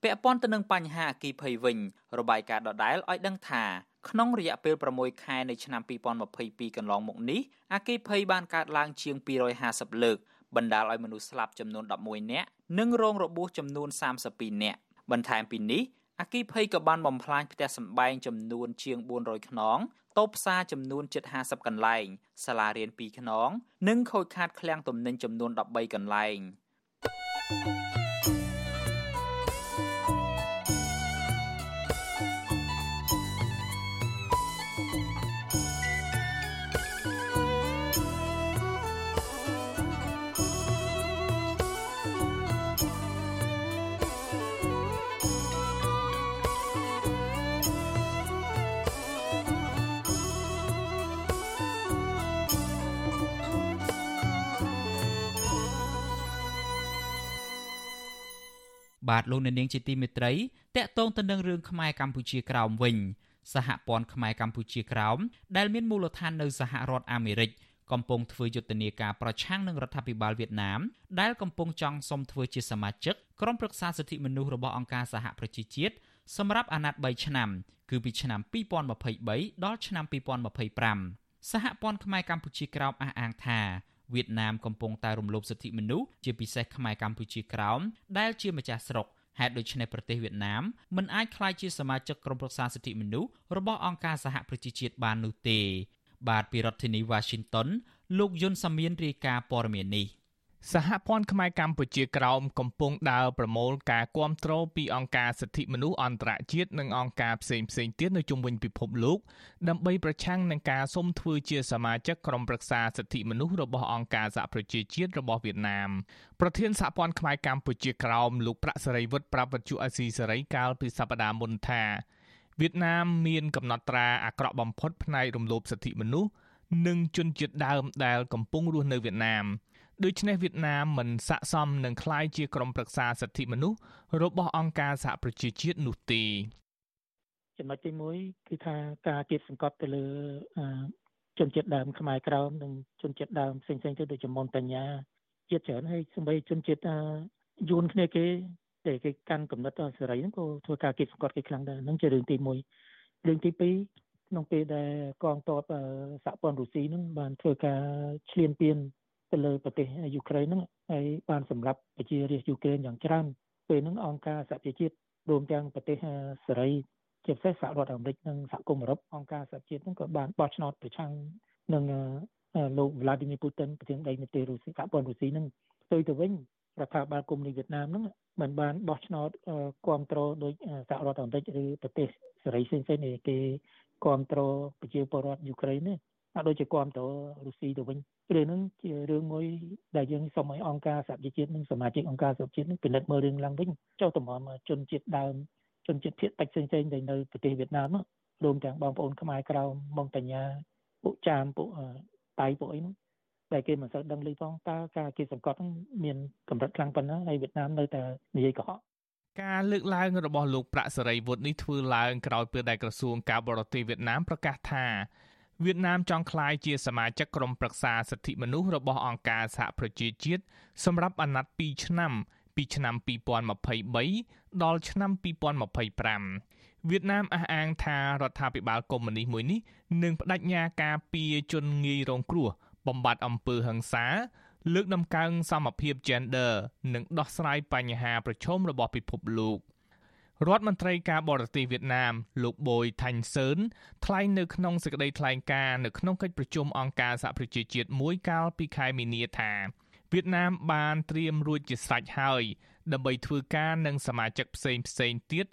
ពាក់ព័ន្ធទៅនឹងបញ្ហាអគិភ័យវិញរបាយការណ៍ដដែលឲ្យដឹងថា ក្នុងរយៈពេល6ខែនៃឆ្នាំ2022កន្លងមកនេះអគិភ័យបានកើតឡើងជាង250លើកបណ្ដាលឲ្យមនុស្សស្លាប់ចំនួន11នាក់និងរងរបួសចំនួន32នាក់បន្ថែមពីនេះអគិភ័យក៏បានបំផ្លាញផ្ទះសម្បែងចំនួនជាង400ខ្នងតូបផ្សារចំនួនជិត50កន្លែងសាលារៀន2ខ្នង និងខូចខាតឃ្លាំងទំនិញចំនួន13កន្លែង thank you បាទលោកអ្នកនាងជាទីមេត្រីតកតងទៅនឹងរឿងខ្មែរកម្ពុជាក្រោមវិញ សហព័ន្ធខ្មែរកម្ពុជាក្រោមដែលមានមូលដ្ឋាននៅសហរដ្ឋអាមេរិកកំពុងធ្វើយុទ្ធនាការប្រឆាំងនឹងរដ្ឋាភិបាលវៀតណាមដែលកំពុងចង់សុំធ្វើជាសមាជិកក្រុមប្រឹក្សាសិទ្ធិមនុស្សរបស់អង្គការសហប្រជាជាតិសម្រាប់អាណត្តិ3ឆ្នាំ គឺពីឆ្នាំ2023ដល់ឆ្នាំ2025សហព័ន្ធខ្មែរកម្ពុជាក្រោមអះអាងថា វៀតណាមកំពុងតែរំលោភសិទ្ធិមនុស្សជាពិសេសខ្មែរកម្ពុជាក្រោមដែលជាម្ចាស់ស្រុកហេតុដូច្នេះប្រទេសវៀតណាមមិនអាចក្លាយជាសមាជិកក្រុមប្រឹក្សាសិទ្ធិមនុស្សរបស់អង្គការសហប្រជាជាតិបាននោះទេ បាទពីរដ្ឋធានី Washington លោកយុនសាមៀនរាយការណ៍ព័ត៌មាននេះ។ សហព័ន្ធខ្មែរកម្ពុជាក្រោមកំពុងដើរប្រមូលការគាំទ្រពីអង្គការសិទ្ធិមនុស្សអន្តរជាតិនិងអង្គការផ្សេងផ្សេងទៀតនៅជុំវិញពិភពលោកដើម្បីប្រឆាំងនឹងការសុំធ្វើជាសមាជិកក្រុមប្រឹក្សាសិទ្ធិមនុស្សរបស់អង្គការសហប្រជាជាតិរបស់វៀតណាមប្រធានសហព័ន្ធខ្មែរកម្ពុជាក្រោមលោកប្រាក់សេរីវុឌ្ឍប្រាប់វិទ្យុអេស៊ីសេរីកាលពីសប្តាហ៍មុនថាវៀតណាមមានកំណត់ត្រាអាក្រក់បំផុតផ្នែករំលោភសិទ្ធិមនុស្សនិងជនជាតិដើមដែលកំពុងរស់នៅវៀតណាម ដូច្នេះវៀតណាមមិនស័ក្តិសមនឹងក្លាយជាក្រុមប្រឹក្សាសិទ្ធិមនុស្សរបស់អង្គការសហប្រជាជាតិនោះទេចំណុចទី1គឺថាការគៀបសង្កត់ទៅលើជនជាតិដើមខ្មែរក្រមនិងជនជាតិដើមផ្សេងៗទៅដូចជាមនបញ្ញាជាតិច្រើនហើយសម្បីជនជាតិយួនគ្នាគេតែគេកាន់កំណត់សេរីហ្នឹងក៏ធ្វើការគៀបសង្កត់គេខ្លាំងដែរហ្នឹងជារឿងទី1រឿងទី2ក្នុងពេលដែលកងទ័ពសហព័ន្ធរុស្ស៊ីហ្នឹងបានធ្វើការឈ្លានពាន ទៅលើប្រទេសយូក្រែនហ្នឹងហើយបានសម្រាប់ប្រជារាស្ត្រយូក្រែនយ៉ាងច្រើនពេលហ្នឹងអង្គការសហប្រជាជាតិរួមទាំងប្រទេសសេរីជាពិសេសសហរដ្ឋអាមេរិកនិងសហគមន៍អឺរ៉ុបអង្គការសហជាតិហ្នឹងក៏បានបោះឆ្នោតប្រឆាំងនឹងលោក Vladimir Putin ប្រធានដីនៃប្រទេសរុស្ស៊ីសហព័ន្ធរុស្ស៊ីហ្នឹងផ្ទុយទៅវិញរដ្ឋាភិបាលកុម្មុយនីសវៀតណាមហ្នឹងមិនបានបោះឆ្នោតគ្រប់គ្រងដោយសហរដ្ឋអាមេរិកឬប្រទេសសេរីផ្សេងៗនេះគេគ្រប់គ្រងប្រជាពលរដ្ឋយូក្រែននេះអត់ ដូចជាគ្រប់គ្រងរុស្ស៊ីទៅវិញរឿងហ្នឹងជារឿងមួយដែលយើងសូមឲ្យអង្គការសហជីវជាតិនិងសមាជិកអង្គការសហជីវជាតិនឹងពិនិត្យមើលរឿងឡើងវិញចុះតម្រាំជនជាតិដើមជនជាតិភាគតិចផ្សេងៗដែលនៅប្រទេសវៀតណាមរួមទាំងបងប្អូនខ្មែរក្រៅមកបញ្ញាពួកចាមពួកតៃពួកអីហ្នឹងដែលគេមិនសូវដឹងឮផងតើការគេសង្កត់មានកម្រិតខ្លាំងប៉ុណ្ណាហើយវៀតណាមនៅតែនិយាយកុហកការលើកឡើងរបស់លោកប្រាក់សេរីវុឌ្ឍនេះធ្វើឡើងក្រោយពេលដែលក្រសួងការបរទេសវៀតណាមប្រកាសថា វៀតណាមចង់ក្លាយជាសមាជិកក្រុមប្រឹក្សាសិទ្ធិមនុស្សរបស់អង្គការសហប្រជាជាតិសម្រាប់អាណត្តិ2ឆ្នាំពីឆ្នាំ2023ដល់ឆ្នាំ2025វៀតណាមអះអាងថារដ្ឋាភិបាលកុម្មុយនីសមួយនេះនឹងបដិញ្ញាការពារជនងាយរងគ្រោះបំបត្តិអំពើហិង្សា លើកដំកើងសមភាព gender និងដោះស្រាយបញ្ហាប្រឈមរបស់ពិភពលោក រដ្ឋមន្ត្រីការបរទេសវៀតណាមលោកបូយថាញ់សឿនថ្លែងនៅក្នុងសេចក្តីថ្លែងការណ៍នៅក្នុងកិច្ចប្រជុំអង្គការសហប្រជាជាតិមួយកាលពីខែមីនាថាវៀតណាមបានត្រៀមរួចជាស្រេចហើយដើម្បីធ្វើការនឹងសមាជិកផ្សេងផ្សេងទៀត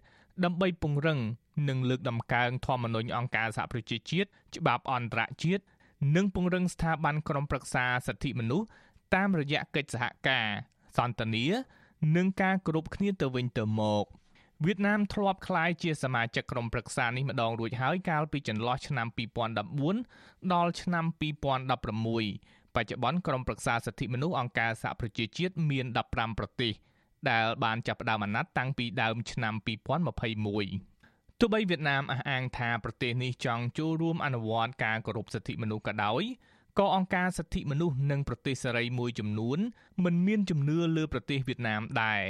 ដើម្បីពង្រឹងនិងលើកដំកើងធម្មនុញ្ញអង្គការសហប្រជាជាតិច្បាប់អន្តរជាតិនិងពង្រឹងស្ថាប័នក្រមប្រឹក្សាសិទ្ធិមនុស្សតាមរយៈកិច្ចសហការសន្ទនានិងការគោរពគ្នាទៅវិញទៅមក វៀតណាមធ្លាប់ក្លាយជាសមាជិកក្រុមប្រឹក្សានេះម្ដងរួចហើយកាលពីចន្លោះឆ្នាំ2014ដល់ឆ្នាំ2016បច្ចុប្បន្នក្រុមប្រឹក្សាសិទ្ធិមនុស្សអង្គការសហប្រជាជាតិមាន15ប្រទេសដែលបានចាប់ផ្ដើមអាណត្តិតាំងពីដើមឆ្នាំ2021ទោះបីវៀតណាមអះអាងថាប្រទេសនេះចង់ចូលរួមអនុវត្តការគោរពសិទ្ធិមនុស្សក៏ដោយក៏អង្គការសិទ្ធិមនុស្សនិងប្រទេសសេរីមួយចំនួនមិនមានជំនឿលើប្រទេសវៀតណាមដែរ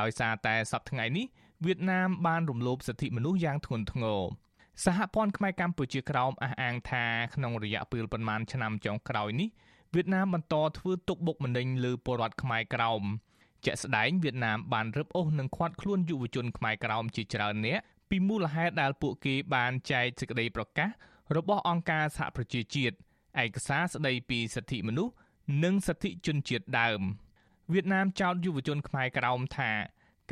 ដោយសារតែសប្តាហ៍ថ្ងៃនេះ វៀតណាមបានរំលោភសិទ្ធិមនុស្សយ៉ាងធ្ងន់ធ្ងរសហព័ន្ធខ្មែរកម្ពុជាក្រោមអះអាងថាក្នុងរយៈពេលប្រមាណឆ្នាំចុងក្រោយនេះវៀតណាមបន្តធ្វើទុកបុកម្នេញលើពលរដ្ឋខ្មែរក្រោមជាក់ស្ដែងវៀតណាមបានរឹបអូសនិងឃាត់ខ្លួនយុវជនខ្មែរក្រោមជាច្រើននាក់ពីមូលហេតុដែលពួកគេបានចែកសេចក្តីប្រកាសរបស់អង្គការសហប្រជាជាតិឯកសារស្តីពីសិទ្ធិមនុស្សនិងសិទ្ធិជនជាតិដើមវៀតណាមចោទយុវជនខ្មែរក្រោមថា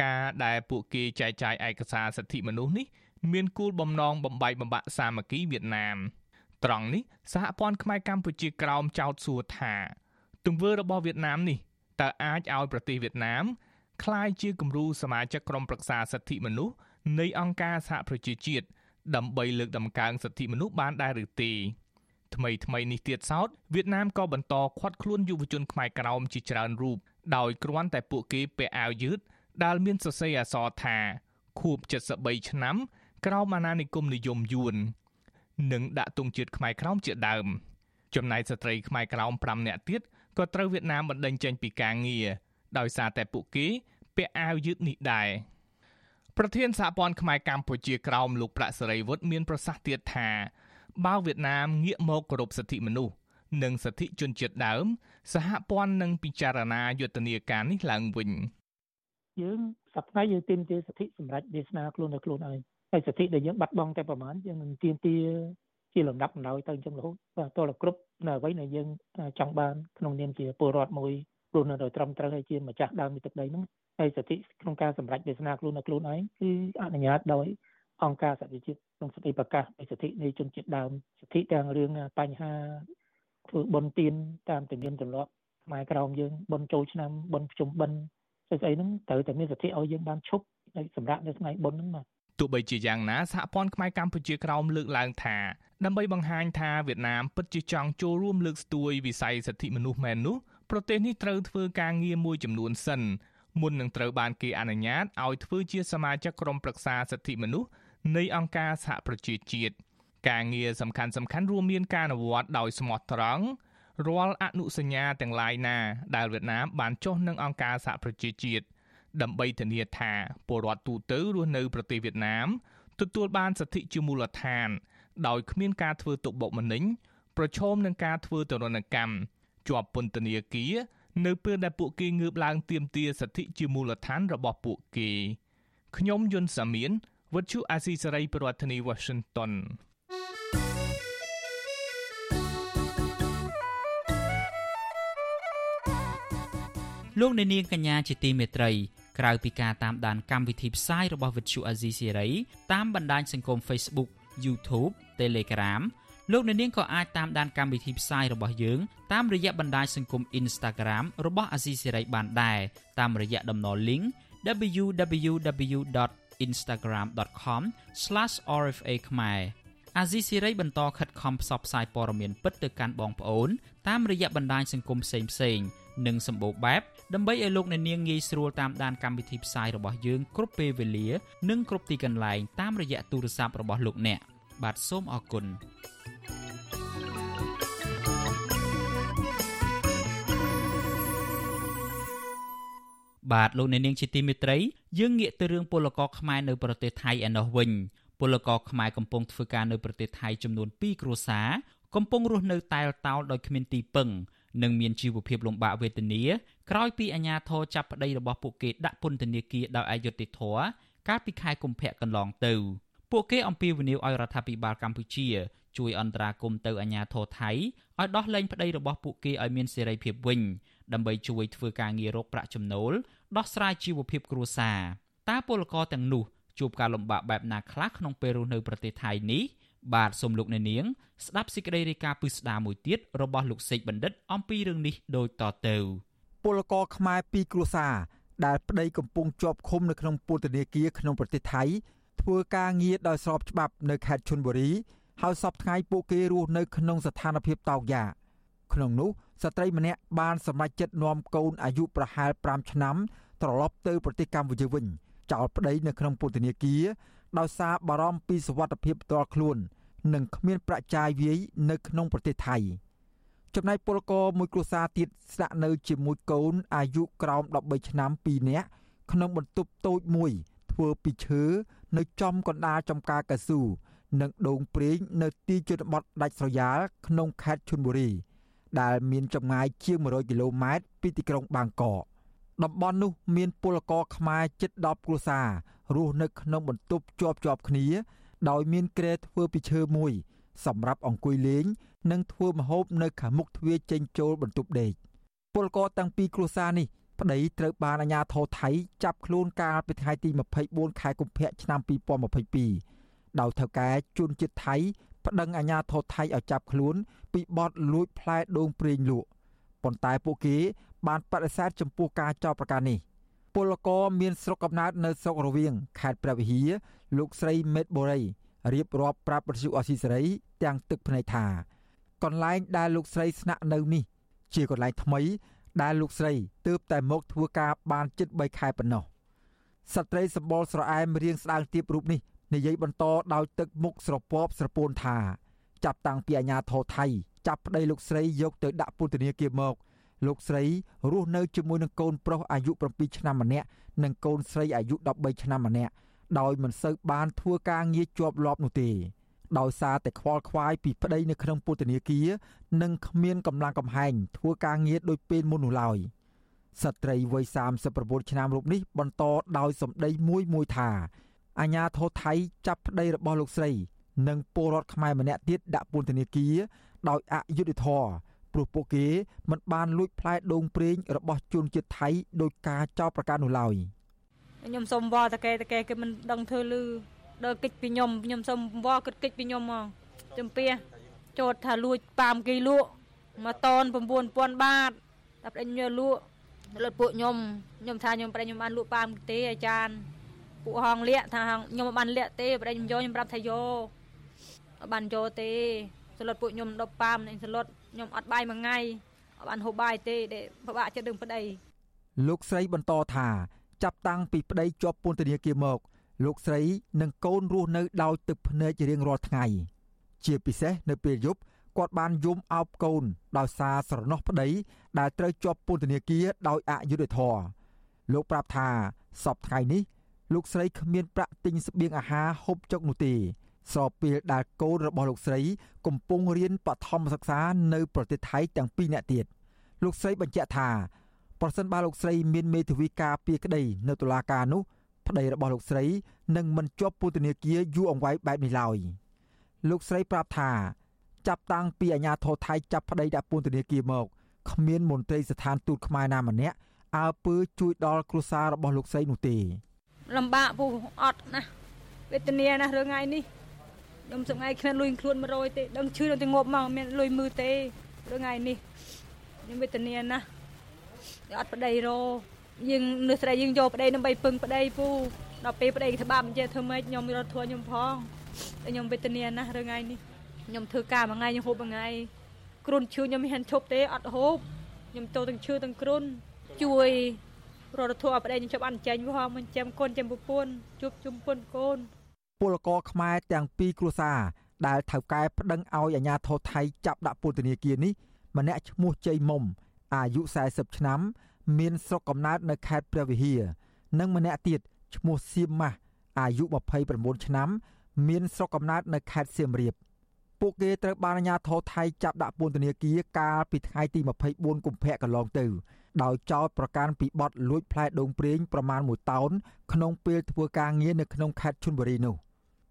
ការដែលពួកគេចែកចាយឯកសារសិទ្ធិមនុស្សនេះមានគោលបំណងបំបែកបំបាក់សាមគ្គីវៀតណាមត្រង់នេះសហព័ន្ធខ្មែរកម្ពុជាក្រោមចោទសួរថា ទង្វើរបស់វៀតណាមនេះតើអាចឲ្យប្រទេសវៀតណាមក្លាយជាគំរូសមាជិកក្រុមប្រឹក្សាសិទ្ធិមនុស្សនៃអង្គការសហប្រជាជាតិដើម្បីលើកដំកើងសិទ្ធិមនុស្សបានដែរឬទេថ្មីថ្មីនេះទៀតសោតវៀតណាមក៏បន្តឃាត់ខ្លួនយុវជនខ្មែរក្រោមជាច្រើនរូបដោយគ្រាន់តែពួកគេពាក់អាវយឺត ដែលមានសរសេរអក្សរថាខួប73ឆ្នាំ ក្រោមអាណានិគមនិយមយួននិងដាក់ទង់ជាតិខ្មែរក្រោមជាដើម ចំណែកស្ត្រីខ្មែរក្រោម5នាក់ទៀតក៏ត្រូវវៀតណាមបណ្តេញចេញពីការងារដោយសារតែពួកគេពាក់អាវយឺតនេះដែរប្រធានសហព័ន្ធខ្មែរកម្ពុជាក្រោមលោកប្រាក់សេរីវុឌ្ឍមានប្រសាសន៍ទៀតថាបើវៀតណាមងាកមកគោរពសិទ្ធិមនុស្សនិងសិទ្ធិជនជាតិដើម សហព័ន្ធនឹងពិចារណាយុទ្ធនាការនេះឡើងវិញ យើងសប្តាហ៍យើងទាមទារសិទ្ធិសម្រាប់វាសនាខ្លួននៅខ្លួនឯងហើយសិទ្ធិដែលយើងបាត់បង់តែប្រហែលយើងនឹងទាមទារជាលំដាប់លំដោយទៅអញ្ចឹងរហូតបាទតើគ្រប់នៅអ្វីដែលយើងចង់បានក្នុងនាមជាពលរដ្ឋមួយរស់នៅដោយត្រឹមត្រូវហើយជាម្ចាស់ដើមនៃទឹកដីហ្នឹងហើយសិទ្ធិក្នុងការសម្រេចវាសនាខ្លួននៅខ្លួនឯងគឺអនុញ្ញាតដោយអង្គការសហជីវជាតិក្នុងសេចក្តីប្រកាសនៃសិទ្ធិនៃជនជាតិដើមសិទ្ធិទាំងរឿងបញ្ហាធ្វើបុណ្យទានតាមទំនៀមទម្លាប់ខ្មែរក្រមយើងបុណ្យចូលឆ្នាំបុណ្យភ្ជុំបិណ្ឌ ស្អីស្អីហ្នឹងត្រូវតែមានសិទ្ធិឲ្យយើងបានឈប់សម្រាប់នៅថ្ងៃបុណ្យហ្នឹងបាទទោះបីជាយ៉ាងណាសហព័ន្ធខ្មែរកម្ពុជាក្រោមលើកឡើងថាដើម្បីបង្ហាញថាវៀតណាមពិតជាចង់ចូលរួមលើកស្ទួយវិស័យសិទ្ធិមនុស្សមែននោះប្រទេសនេះត្រូវធ្វើការងារមួយចំនួនសិនមុននឹងត្រូវបានគេអនុញ្ញាតឲ្យធ្វើជាសមាជិកក្រុមប្រឹក្សាសិទ្ធិមនុស្សនៃអង្គការសហប្រជាជាតិការងារសំខាន់សំខាន់រួមមានការអនុវត្តដោយស្មោះត្រង់ រាល់អនុសញ្ញាទាំងឡាយណាដែលវៀតណាមបានចុះនឹងអង្គការសហប្រជាជាតិដើម្បីធានាថាពលរដ្ឋទូទៅរស់នៅប្រទេសវៀតណាមទទួលបានសិទ្ធិជាមូលដ្ឋាន ដោយគ្មានការធ្វើទុកបុកម្នេញប្រឈមនឹងការធ្វើទរណកម្មជាប់ពន្ធនាគារនៅពេលដែលពួកគេងើបឡើងទាមទារសិទ្ធិជាមូលដ្ឋានរបស់ពួកគេខ្ញុំយុនសាមៀនវិទ្យុអាស៊ីសេរីប្រធានាធិបតី Washington លោកអ្នកនាងកញ្ញាជាទីមេត្រីក្រៅពីការតាមដានកម្មវិធីផ្សាយរបស់វិទ្យុអាស៊ីសេរីតាមបណ្ដាញសង្គម Facebook YouTube Telegram លោកអ្នកនាងក៏អាចតាមដានកម្មវិធីផ្សាយរបស់យើងតាមរយៈបណ្ដាញសង្គម Instagram របស់អាស៊ីសេរីបានដែរតាមរយៈតំណ link www.instagram.com/rfa ខ្មែរអាស៊ីសេរីបន្តខិតខំផ្សព្វផ្សាយព័ត៌មានពិតទៅកាន់បងប្អូនតាមរយៈបណ្ដាញសង្គមផ្សេងៗ និងសម្បូរបែបដើម្បីឲ្យលោកអ្នកនាងងាយស្រួលតាមដានកម្មវិធីផ្សាយរបស់យើងគ្រប់ពេលវេលា និងគ្រប់ទីកន្លែងតាមរយៈទូរស័ព្ទរបស់លោកអ្នកបាទសូមអរគុណបាទលោកអ្នកនាងជាទីមេត្រី យើងងាកទៅរឿងពលករខ្មែរនៅប្រទេសថៃឯណោះវិញពលករខ្មែរកំពុងធ្វើការនៅប្រទេសថៃចំនួន2គ្រួសារកំពុងរស់នៅតែលតោលដោយគ្មានទីពឹង និងមានជីវភាពលំបាកវេទនាក្រោយពីអាជ្ញាធរចាប់ប្តីរបស់ពួកគេដាក់ពន្ធនាគារដោយអយុត្តិធម៌កាលពីខែកុម្ភៈកន្លងទៅពួកគេអំពាវនាវឲ្យរដ្ឋាភិបាលកម្ពុជាជួយអន្តរាគមន៍ទៅអាជ្ញាធរថៃឲ្យដោះលែងប្តីរបស់ពួកគេឲ្យមានសេរីភាពវិញដើម្បីជួយធ្វើការងាររកប្រាក់ចំណូលដោះស្រាយជីវភាពគ្រួសារតើពលករទាំងនោះជួបការលំបាកបែបណាខ្លះក្នុងពេលរស់នៅប្រទេសថៃនេះ បាទសូមលោកអ្នកនាង ស្ដាប់សេចក្តីរាយការណ៍ពិស្ដារមួយទៀតរបស់លោកសេកបណ្ឌិត អំពីរឿងនេះដូចតទៅពលករខ្មែរពីរគ្រួសារដែលប្តីកំពុងជាប់ឃុំនៅក្នុងពន្ធនាគារក្នុងប្រទេសថៃធ្វើការងារដោយស្របច្បាប់នៅខេត្តឈុនបុរីហើយសពថ្ងៃពួកគេរស់នៅក្នុងស្ថានភាពតោកយ៉ាក្នុងនោះស្ត្រីម្នាក់បានសម្រេចចិត្តនាំកូនអាយុប្រហែល5ឆ្នាំត្រឡប់ទៅប្រទេសកម្ពុជាវិញចោលប្តីនៅក្នុងពន្ធនាគារ ដោយសារបារម្ភពីសុវត្ថិភាពផ្ទាល់ខ្លួន និងគ្មានប្រាក់ចាយវាយនៅក្នុងប្រទេសថៃចំណែកពលករមួយគ្រួសារទៀតស្នាក់នៅជាមួយកូនអាយុក្រោម13ឆ្នាំ2នាក់ក្នុងបន្ទប់តូចមួយ ធ្វើពីឈើនៅចំកណ្ដាលចំការកៅស៊ូនិងដងព្រេងនៅទីជនបទដាច់ស្រយាលក្នុងខេត្តឈុនបុរី ដែលមានចម្ងាយជាង100គីឡូម៉ែត្រពីទីក្រុងបាងកកតំបន់នោះមានពលករខ្មែរជិត10គ្រួសារ រស់នៅក្នុងបន្ទប់ជាប់ជាប់គ្នា ដោយមានគ្រែធ្វើពីឈើមួយ សម្រាប់អង្គុយលេង និងធ្វើម្ហូបនៅខាងមុខទ្វារចេញចូលបន្ទប់ដេកពលករទាំងពីរគ្រួសារនេះប្តីត្រូវបានអាជ្ញាធរថៃចាប់ខ្លួនកាលពីថ្ងៃទី24ខែកុម្ភៈឆ្នាំ2022ដោយថៅកែជួនជាតិថៃប្តឹងអាជ្ញាធរថៃឲ្យចាប់ខ្លួន ពីបទលួចផ្លែដូងប្រេងលក់ប៉ុន្តែពួកគេបានបដិសេធចំពោះការចោទប្រកាន់នេះ ពលករមានស្រុកកំណើតនៅស្រុករវៀងខេត្តព្រះវិហារលោកស្រីមេតបូរីរៀបរាប់ប្រាប់បទសុអសីសេរីទាំងទឹកភ្នែកថាកន្លែងដែលលោកស្រីស្នាក់នៅនេះ ជាកន្លែងថ្មី ដែលលោកស្រីទើបតែមកធ្វើការបានជិត3ខែប៉ុណ្ណោះស្ត្រីសម្បល់ស្រអែមរៀងស្ដើងទៀបរូបនេះនិយាយបន្តដោយទឹកមុខស្រពាប់ស្រពោនថា ចាប់តាំងពីអាញាធរថៃចាប់ប្តីលោកស្រីយកទៅដាក់ពន្ធនាគារមក លោកស្រីរស់នៅជាមួយនឹងកូនប្រុសអាយុ7ឆ្នាំម្នាក់និងកូនស្រីអាយុ13ឆ្នាំម្នាក់ដោយមិនសូវបានធ្វើការងារជាប់លាប់នោះទេដោយសារតែខ្វល់ខ្វាយពីប្តីនៅក្នុងពន្ធនាគារនិងគ្មានកម្លាំងកំហែងធ្វើការងារដូចពេលមុននោះឡើយស្ត្រីវ័យ39ឆ្នាំរូបនេះបន្តដោយសម្ដីមួយមួយថាអាញាធរថៃចាប់ប្តីរបស់លោកស្រី និងពលរដ្ឋខ្មែរម្នាក់ទៀតដាក់ពន្ធនាគារដោយអយុត្តិធម៌ ព្រោះពួកគេមិនបានលួចផ្លែដូងប្រេងរបស់ជនជាតិថៃដោយការចោទប្រកាន់នោះឡើយខ្ញុំសុំវល់តកែតកែគេមិនដឹងធ្វើលឺដល់កិច្ចពីខ្ញុំខ្ញុំសុំវល់គិតកិច្ចពីខ្ញុំមកចំពះចោទថាលួចប៉ាមគេលក់មួយតន9000បាតតែប្តេញយកលក់លុតពួកខ្ញុំខ្ញុំថាខ្ញុំប្តេញខ្ញុំបានលក់ប៉ាមទេអាចារ្យពួកហងលាក់ថាខ្ញុំមិនបានលាក់ទេប្តីខ្ញុំយកខ្ញុំប្រាប់ថាយកបានយកទេសឡុតពួកខ្ញុំដប់ប៉ាមនឹងសឡុត ខ្ញុំអត់បាយមួយថ្ងៃអត់បានហូបបាយទេដែលពិបាកចិត្តនឹងប្តីលោកស្រីបន្តថាចាប់តាំងពីប្តីជាប់ពន្ធនាគារមក លោកស្រីនិងកូនរស់នៅដោយទឹកភ្នែករៀងរាល់ថ្ងៃ ជាពិសេសនៅពេលយប់គាត់បានយំអោបកូនដោយសារស្រណោះប្តីដែលត្រូវជាប់ពន្ធនាគារដោយអយុត្តិធម៌លោកប្រាប់ថាសពថ្ងៃនេះ លោកស្រីគ្មានប្រាក់ទិញស្បៀងអាហារហូបចុកនោះទេ ស្របពេលដែលកូនរបស់លោកស្រី កំពុងរៀនបឋមសិក្សានៅប្រទេសថៃទាំងពីរនាក់ទៀតលោកស្រីបញ្ជាក់ថាប្រសិនបើលោកស្រីមានមេធាវីការពារក្តីនៅតុលាការនោះប្តីរបស់លោកស្រីនឹងមិនជាប់ពន្ធនាគារយូរអង្វែងបែបនេះឡើយលោកស្រីប្រាប់ថាចាប់តាំងពីអាញាធរថៃចាប់ប្តីដាក់ពន្ធនាគារមកគ្មានមន្ត្រីស្ថានទូតខ្មែរណាម្នាក់អើពើជួយដល់គ្រួសាររបស់លោកស្រីនោះទេលំបាកពូអត់ណាវេទនាណារឿងថ្ងៃនេះ ខ្ញុំសងៃគ្មានលុយខ្លួន100ទេដឹងឈឺដល់តែងប់មកមានលុយមើលទេរឿងថ្ងៃនេះខ្ញុំវេទនាណាស់អត់ប្តីរយើងនៅស្រីយើងយកប្តីដើម្បីពឹងប្តីពូដល់ពេលប្តីច្បាប់និយាយធ្វើម៉េចខ្ញុំរត់ធួខ្ញុំផងតែខ្ញុំវេទនាណាស់រឿងថ្ងៃនេះខ្ញុំធ្វើការមួយថ្ងៃខ្ញុំហូបមួយថ្ងៃគ្រុនឈឺខ្ញុំមិនហ៊ានឈប់ទេអត់ហូបខ្ញុំចូលទាំងឈឺទាំងគ្រុនជួយរដ្ឋធម៌ប្តីខ្ញុំចាប់អត់ចេញផងមិនចាំកូនចាំប្រពន្ធជួបជុំពុនកូន ពលករខ្មែរទាំងពីរគ្រួសារដែលថៅកែប្តឹងឲ្យអាជ្ញាធរថៃចាប់ដាក់ពន្ធនាគារនេះម្នាក់ឈ្មោះជ័យមុំអាយុ40ឆ្នាំ មានស្រុកកំណើតនៅខេត្តព្រះវិហារនិងម្នាក់ទៀតឈ្មោះសៀមម៉ាស់អាយុ29ឆ្នាំ មានស្រុកកំណើតនៅខេត្តសៀមរាបពួកគេត្រូវបានអាជ្ញាធរថៃចាប់ដាក់ពន្ធនាគារកាលពីថ្ងៃទី24កុម្ភៈកន្លងទៅ ដោយចោទប្រកាន់ពីបទលួចផ្លែដូងប្រេងប្រមាណ1តោនក្នុងពេលធ្វើការងារនៅក្នុងខេត្តឈុនបុរីនោះ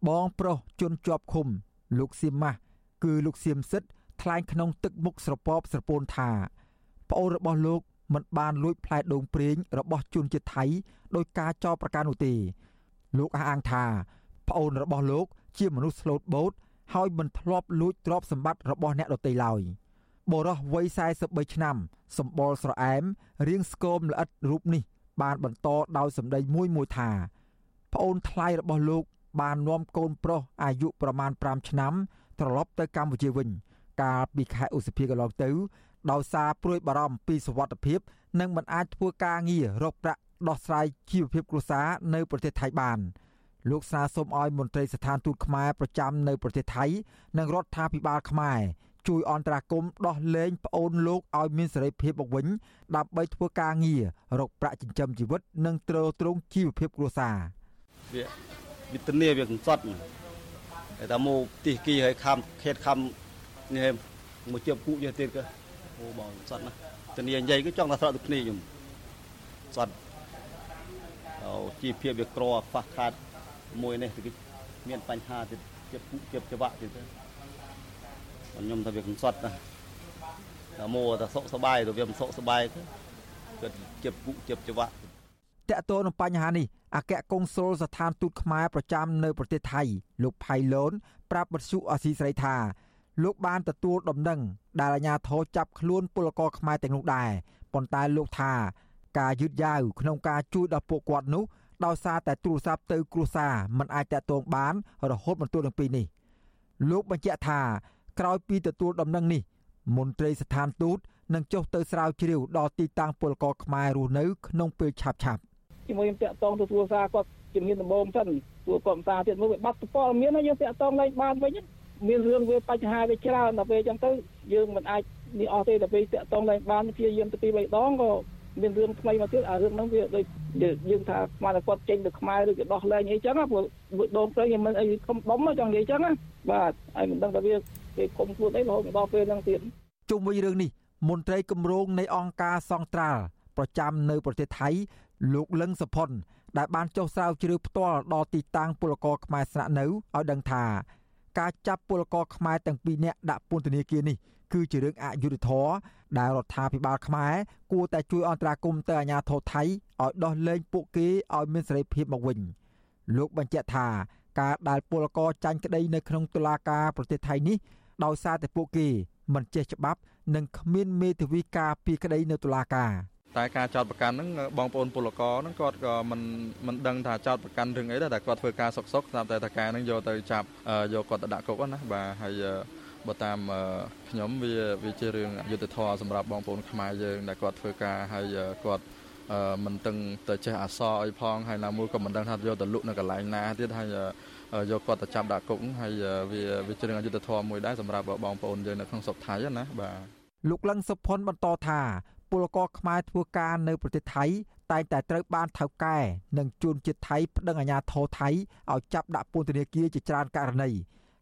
បងប្រុសជន់ជាប់ឃុំ លោកសៀមម៉ាស់គឺលោកសៀមសិទ្ធថ្លែងក្នុងទឹកមុខស្រពបស្រពោនថាប្អូនរបស់លោកមិនបានលួចផ្លែដូងប្រេងរបស់ជនជាតិថៃដោយការចោទប្រកាន់នោះទេ លោកអះអាងថាប្អូនរបស់លោក ជាមនុស្សស្លូតបូតហើយមិនធ្លាប់លួចទ្រព្យសម្បត្តិរបស់អ្នកដទៃឡើយបរោះវ័យ43ឆ្នាំសម្បល់ស្រអែមរៀងស្គមល្អិតរូបនេះ បានបន្តដោយសម្ដីមួយមួយថាប្អូនថ្លៃរបស់លោក បាននាំកូនប្រុសអាយុប្រមាណ5ឆ្នាំត្រឡប់ទៅកម្ពុជាវិញ កាលពីខែឧសភាកន្លងទៅដោយសារព្រួយបារម្ភពីសុវត្ថិភាព និងមិនអាចធ្វើការងាររកប្រាក់ដោះស្រាយជីវភាពគ្រួសារនៅប្រទេសថៃបានលោកស្នើសុំឲ្យមន្ត្រីស្ថានទូតខ្មែរប្រចាំនៅប្រទេសថៃ និងរដ្ឋាភិបាលខ្មែរជួយអន្តរាគមន៍ដោះលែងប្អូនលោកឲ្យមានសេរីភាពមកវិញដើម្បីធ្វើការងាររកប្រាក់ចិញ្ចឹមជីវិត និងទ្រទ្រង់ជីវភាពគ្រួសារ វាវិធានាវាកំសត់តែតាមកទីគីឲ្យខំខេតខំនេះមកជាពូយកទៀតក៏អូបងសត់ណាធានានិយាយគឺចង់តែស្រកទឹកគ្នាខ្ញុំសត់អូជីវភាពវាក្រខ្វះខាតមួយនេះគឺមានបញ្ហាទៀតជាពុជាច្បាក់ទៀតខ្ញុំថាវាកំសត់ណាតែមកតែសុខសบายទៅវាមិនសុខសบายគឺគាត់ជាពុជាច្បាក់ តកតទៅនឹងបញ្ហានេះអគ្គកុងស៊ុលស្ថានទូតខ្មែរប្រចាំនៅប្រទេសថៃ លោកផៃឡូនប្រាប់បទសុអសីស្រីថាលោកបានទទួលដំណឹងដែលអាជ្ញាធរចាប់ខ្លួនពលករខ្មែរទាំងនោះដែរប៉ុន្តែលោកថា ការយឺតយ៉ាវក្នុងការជួយដល់ពួកគាត់នោះដោយសារតែទូរស័ព្ទទៅគ្រួសារមិនអាចតាក់ទងបាន រហូតមកទល់នឹងពេលនេះ លោកបញ្ជាក់ថាក្រោយពីទទួលដំណឹងនេះ មន្ត្រីស្ថានទូតនឹងចុះទៅស្រាវជ្រាវដល់ទីតាំងពលករខ្មែររស់នៅក្នុងពេលឆាប់ឆាប់ ជាមួយខ្ញុំតាក់ទងទៅទូរស័ព្ទគាត់ជំនាញដំបូងសិនទូគាត់ផ្សារទៀតមកវាបាត់ពលមានហើយយើងតាក់ទងឡើងបានវិញមានរឿងវាបញ្ហាវាច្រើនដល់ពេលអញ្ចឹងទៅយើងមិនអាចនេះអស់ទេដល់ពេលតាក់ទងឡើងបានព្យាយាមទៅពីរបីដងក៏មានរឿងថ្មីមកទៀតអារឿងហ្នឹងវាដូចយើងថាស្មានតែគាត់ចេញទៅខ្មែរឬក៏ដោះលែងអីចឹងព្រោះដងព្រៃមិនអីខំដុំចង់និយាយចឹងណាបាទហើយមិនដឹងថាវាគេគុំខ្លួនអីរហូតដល់ពេលហ្នឹងទៀតជុំវិញរឿងនេះមន្ត្រីគម្រោងនៃអង្គការសង្ត្រាល់ប្រចាំនៅប្រទេសថៃ លោកលឹងសុផុនដែលបានចុះស្រាវជ្រាវផ្ទាល់ដល់ទីតាំងពលករខ្មែរស្នាក់នៅឲ្យដឹងថាការចាប់ពលករខ្មែរទាំងពីរនាក់ដាក់ពន្ធនាគារនេះគឺជារឿងអយុត្តិធម៌ដែលរដ្ឋាភិបាលខ្មែរគួរតែជួយអន្តរាគមន៍ទៅអាជ្ញាធរថៃឲ្យដោះលែងពួកគេឲ្យមានសេរីភាពមកវិញលោកបញ្ជាក់ថាការដែលពលករចាញ់ក្តីនៅក្នុងតុលាការប្រទេសថៃនេះដោយសារតែពួកគេមិនចេះច្បាប់ និងគ្មានមេធាវីការពីក្តីនៅតុលាការ តែការចោតប្រកាន់ហ្នឹងបងប្អូនពលករហ្នឹងគាត់ក៏មិនមិនដឹងថាចោតប្រកាន់រឿងអីដែរតែគាត់ធ្វើការសុកសុកស្រាប់តែតការហ្នឹងយកទៅចាប់យកគាត់ទៅដាក់គុកណាបាទហើយបើតាមខ្ញុំវាវាជារឿងយុទ្ធធរសម្រាប់បងប្អូនខ្មែរយើងដែលគាត់ធ្វើការហើយគាត់មិនទាំងទៅចេះអសរអីផងហើយណាមួយក៏មិនដឹងថាយកទៅលក់នៅកន្លែងណាទៀតហើយយកគាត់ទៅចាប់ដាក់គុកហើយវាវាជារឿងយុទ្ធធរមួយដែរសម្រាប់បងប្អូនយើងនៅក្នុងស្រុកថៃណាបាទលោកលឹងសុផុនបន្តថា ពលករខ្មែរធ្វើការនៅប្រទេសថៃតែងតែត្រូវបានថៅកែនិងជួនជាតិថៃប្តឹងអាជ្ញាធរថៃឲ្យចាប់ដាក់ពន្ធនាគារជាច្រើនករណី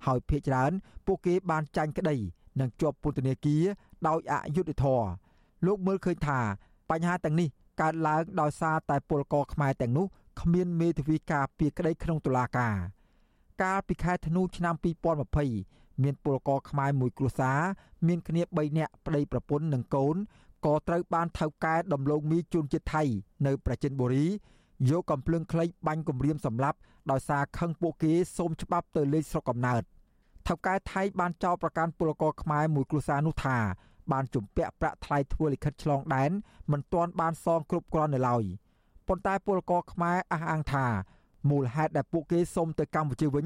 ហើយភ ieck ច្រើនពួកគេបានចាញ់ក្តីនិងជាប់ពន្ធនាគារដោយអយុត្តិធម៌លោកមើលឃើញថាបញ្ហាទាំងនេះកើតឡើងដោយសារតែពលករខ្មែរទាំងនោះគ្មានមេធាវីការពារក្តីក្នុងតុលាការកាលពីខែធ្នូឆ្នាំ2020មានពលករខ្មែរមួយគ្រួសារមានគ្នា3នាក់ប្តីប្រពន្ធនិងកូន ក៏ត្រូវបានថៅកែដំឡូងមីជួនជាតិថៃ នៅប្រជិនបុរីយកកំភ្លើងខ្លីបាញ់គំរាមសម្លាប់ដោយសារខឹងពួកគេសូមច្បាប់ទៅលេខស្រុកកំណើតថៅកែថៃបានចោទប្រកាន់ពលករខ្មែរមួយគ្រួសារនោះថាបានជំពាក់ប្រាក់ថ្លៃធ្វើលិខិតឆ្លងដែនមិនទាន់បានសងគ្រប់គ្រាន់នៅឡើយប៉ុន្តែពលករខ្មែរអះអាងថាមូលហេតុដែលពួកគេសុំទៅកម្ពុជាវិញ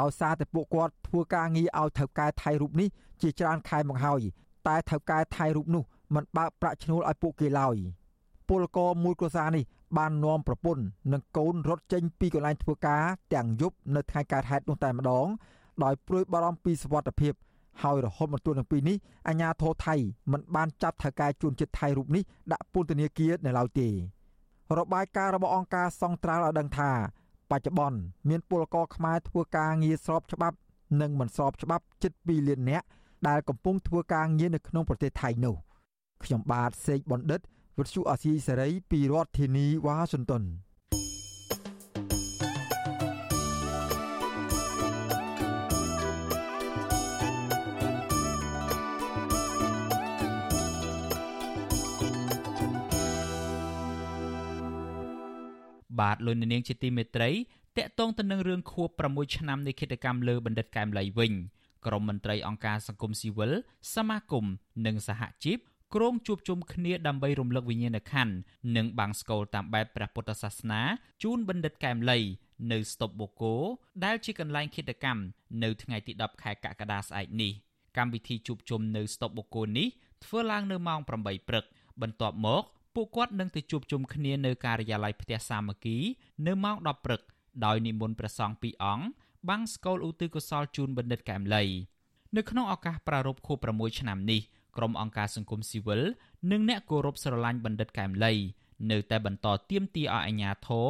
ដោយសារតែពួកគាត់ធ្វើការងារឲ្យថៅកែថៃរូបនេះជាច្រើនខែមកហើយតែថៅកែថៃរូបនោះ មិនបើកប្រាក់ឈ្នួលឲ្យពួកគេឡើយពលករមួយគ្រួសារនេះបាននាំប្រពន្ធនិងកូនរត់ចេញពីកន្លែងធ្វើការទាំងយប់នៅថ្ងៃកើតហេតុនោះតែម្ដង ដោយព្រួយបារម្ភពីសុវត្ថិភាពហើយរហូតមកទល់នឹងពេលនេះអាជ្ញាធរថៃមិនបានចាប់ថៅកែជួនចិត្តថៃរូបនេះដាក់ពន្ធនាគារនៅឡើយទេរបាយការណ៍របស់អង្គការសង្ត្រាល់ឲ្យដឹងថា បច្ចុប្បន្នមានពលករខ្មែរធ្វើការងារស្របច្បាប់និងមិនស្របច្បាប់ជិត2លាននាក់ដែលកំពុងធ្វើការងារនៅក្នុងប្រទេសថៃនោះ ខ្ញុំបាទសេកបណ្ឌិតវិទ្យុអាស៊ីសេរីពីរដ្ឋធានីវ៉ាស៊ីនតោនបាទលោកនាងជាទីមេត្រីតកតងទៅនឹងរឿងខួប6ឆ្នាំនៃគិតកម្មលើបណ្ឌិតកែមលីវិញក្រមមន្ត្រីអង្គការសង្គមស៊ីវិលសមាគមនិងសហជីព គ្រងជួបជុំគ្នាដើម្បីរំលឹកវិញ្ញាណក្ខន្ធនិងបាំងស្កូលតាមបែបព្រះពុទ្ធសាសនាជូនបណ្ឌិតកែមលីនៅស្តុបបូកូដែលជាកន្លែងគិតកម្មនៅថ្ងៃទី10ខែកក្កដាស្អែកនេះកម្មវិធីជួបជុំនៅស្តុបបូកូនេះធ្វើឡើងនៅម៉ោង8ព្រឹកបន្ទាប់មកពួកគាត់នឹងទៅជួបជុំគ្នានៅការិយាល័យផ្ទះសាមគ្គីនៅម៉ោង10ព្រឹកដោយនិមន្តព្រះសង្ឃពីរអង្គបាំងស្កូលឧទ្ទិសកុសលជូនបណ្ឌិតកែមលីនៅក្នុងឱកាសប្រារព្ធខួប6ឆ្នាំនេះ ក្រុមអង្គការសង្គមស៊ីវិលនិងអ្នកគោរពស្រឡាញ់បណ្ឌិតកែមលីនៅតែបន្តទៀមទាឲ្យអាជ្ញាធរ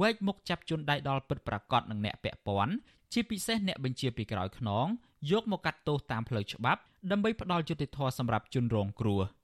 វែកមុខចាប់ជនដៃដល់ពិតប្រាកដនឹងអ្នកពាក់ព័ន្ធជាពិសេសអ្នកបញ្ជាពីក្រោយខ្នងយកមកកាត់ទោសតាមផ្លូវច្បាប់ដើម្បីផ្ដល់យុត្តិធម៌សម្រាប់ជនរងគ្រោះ។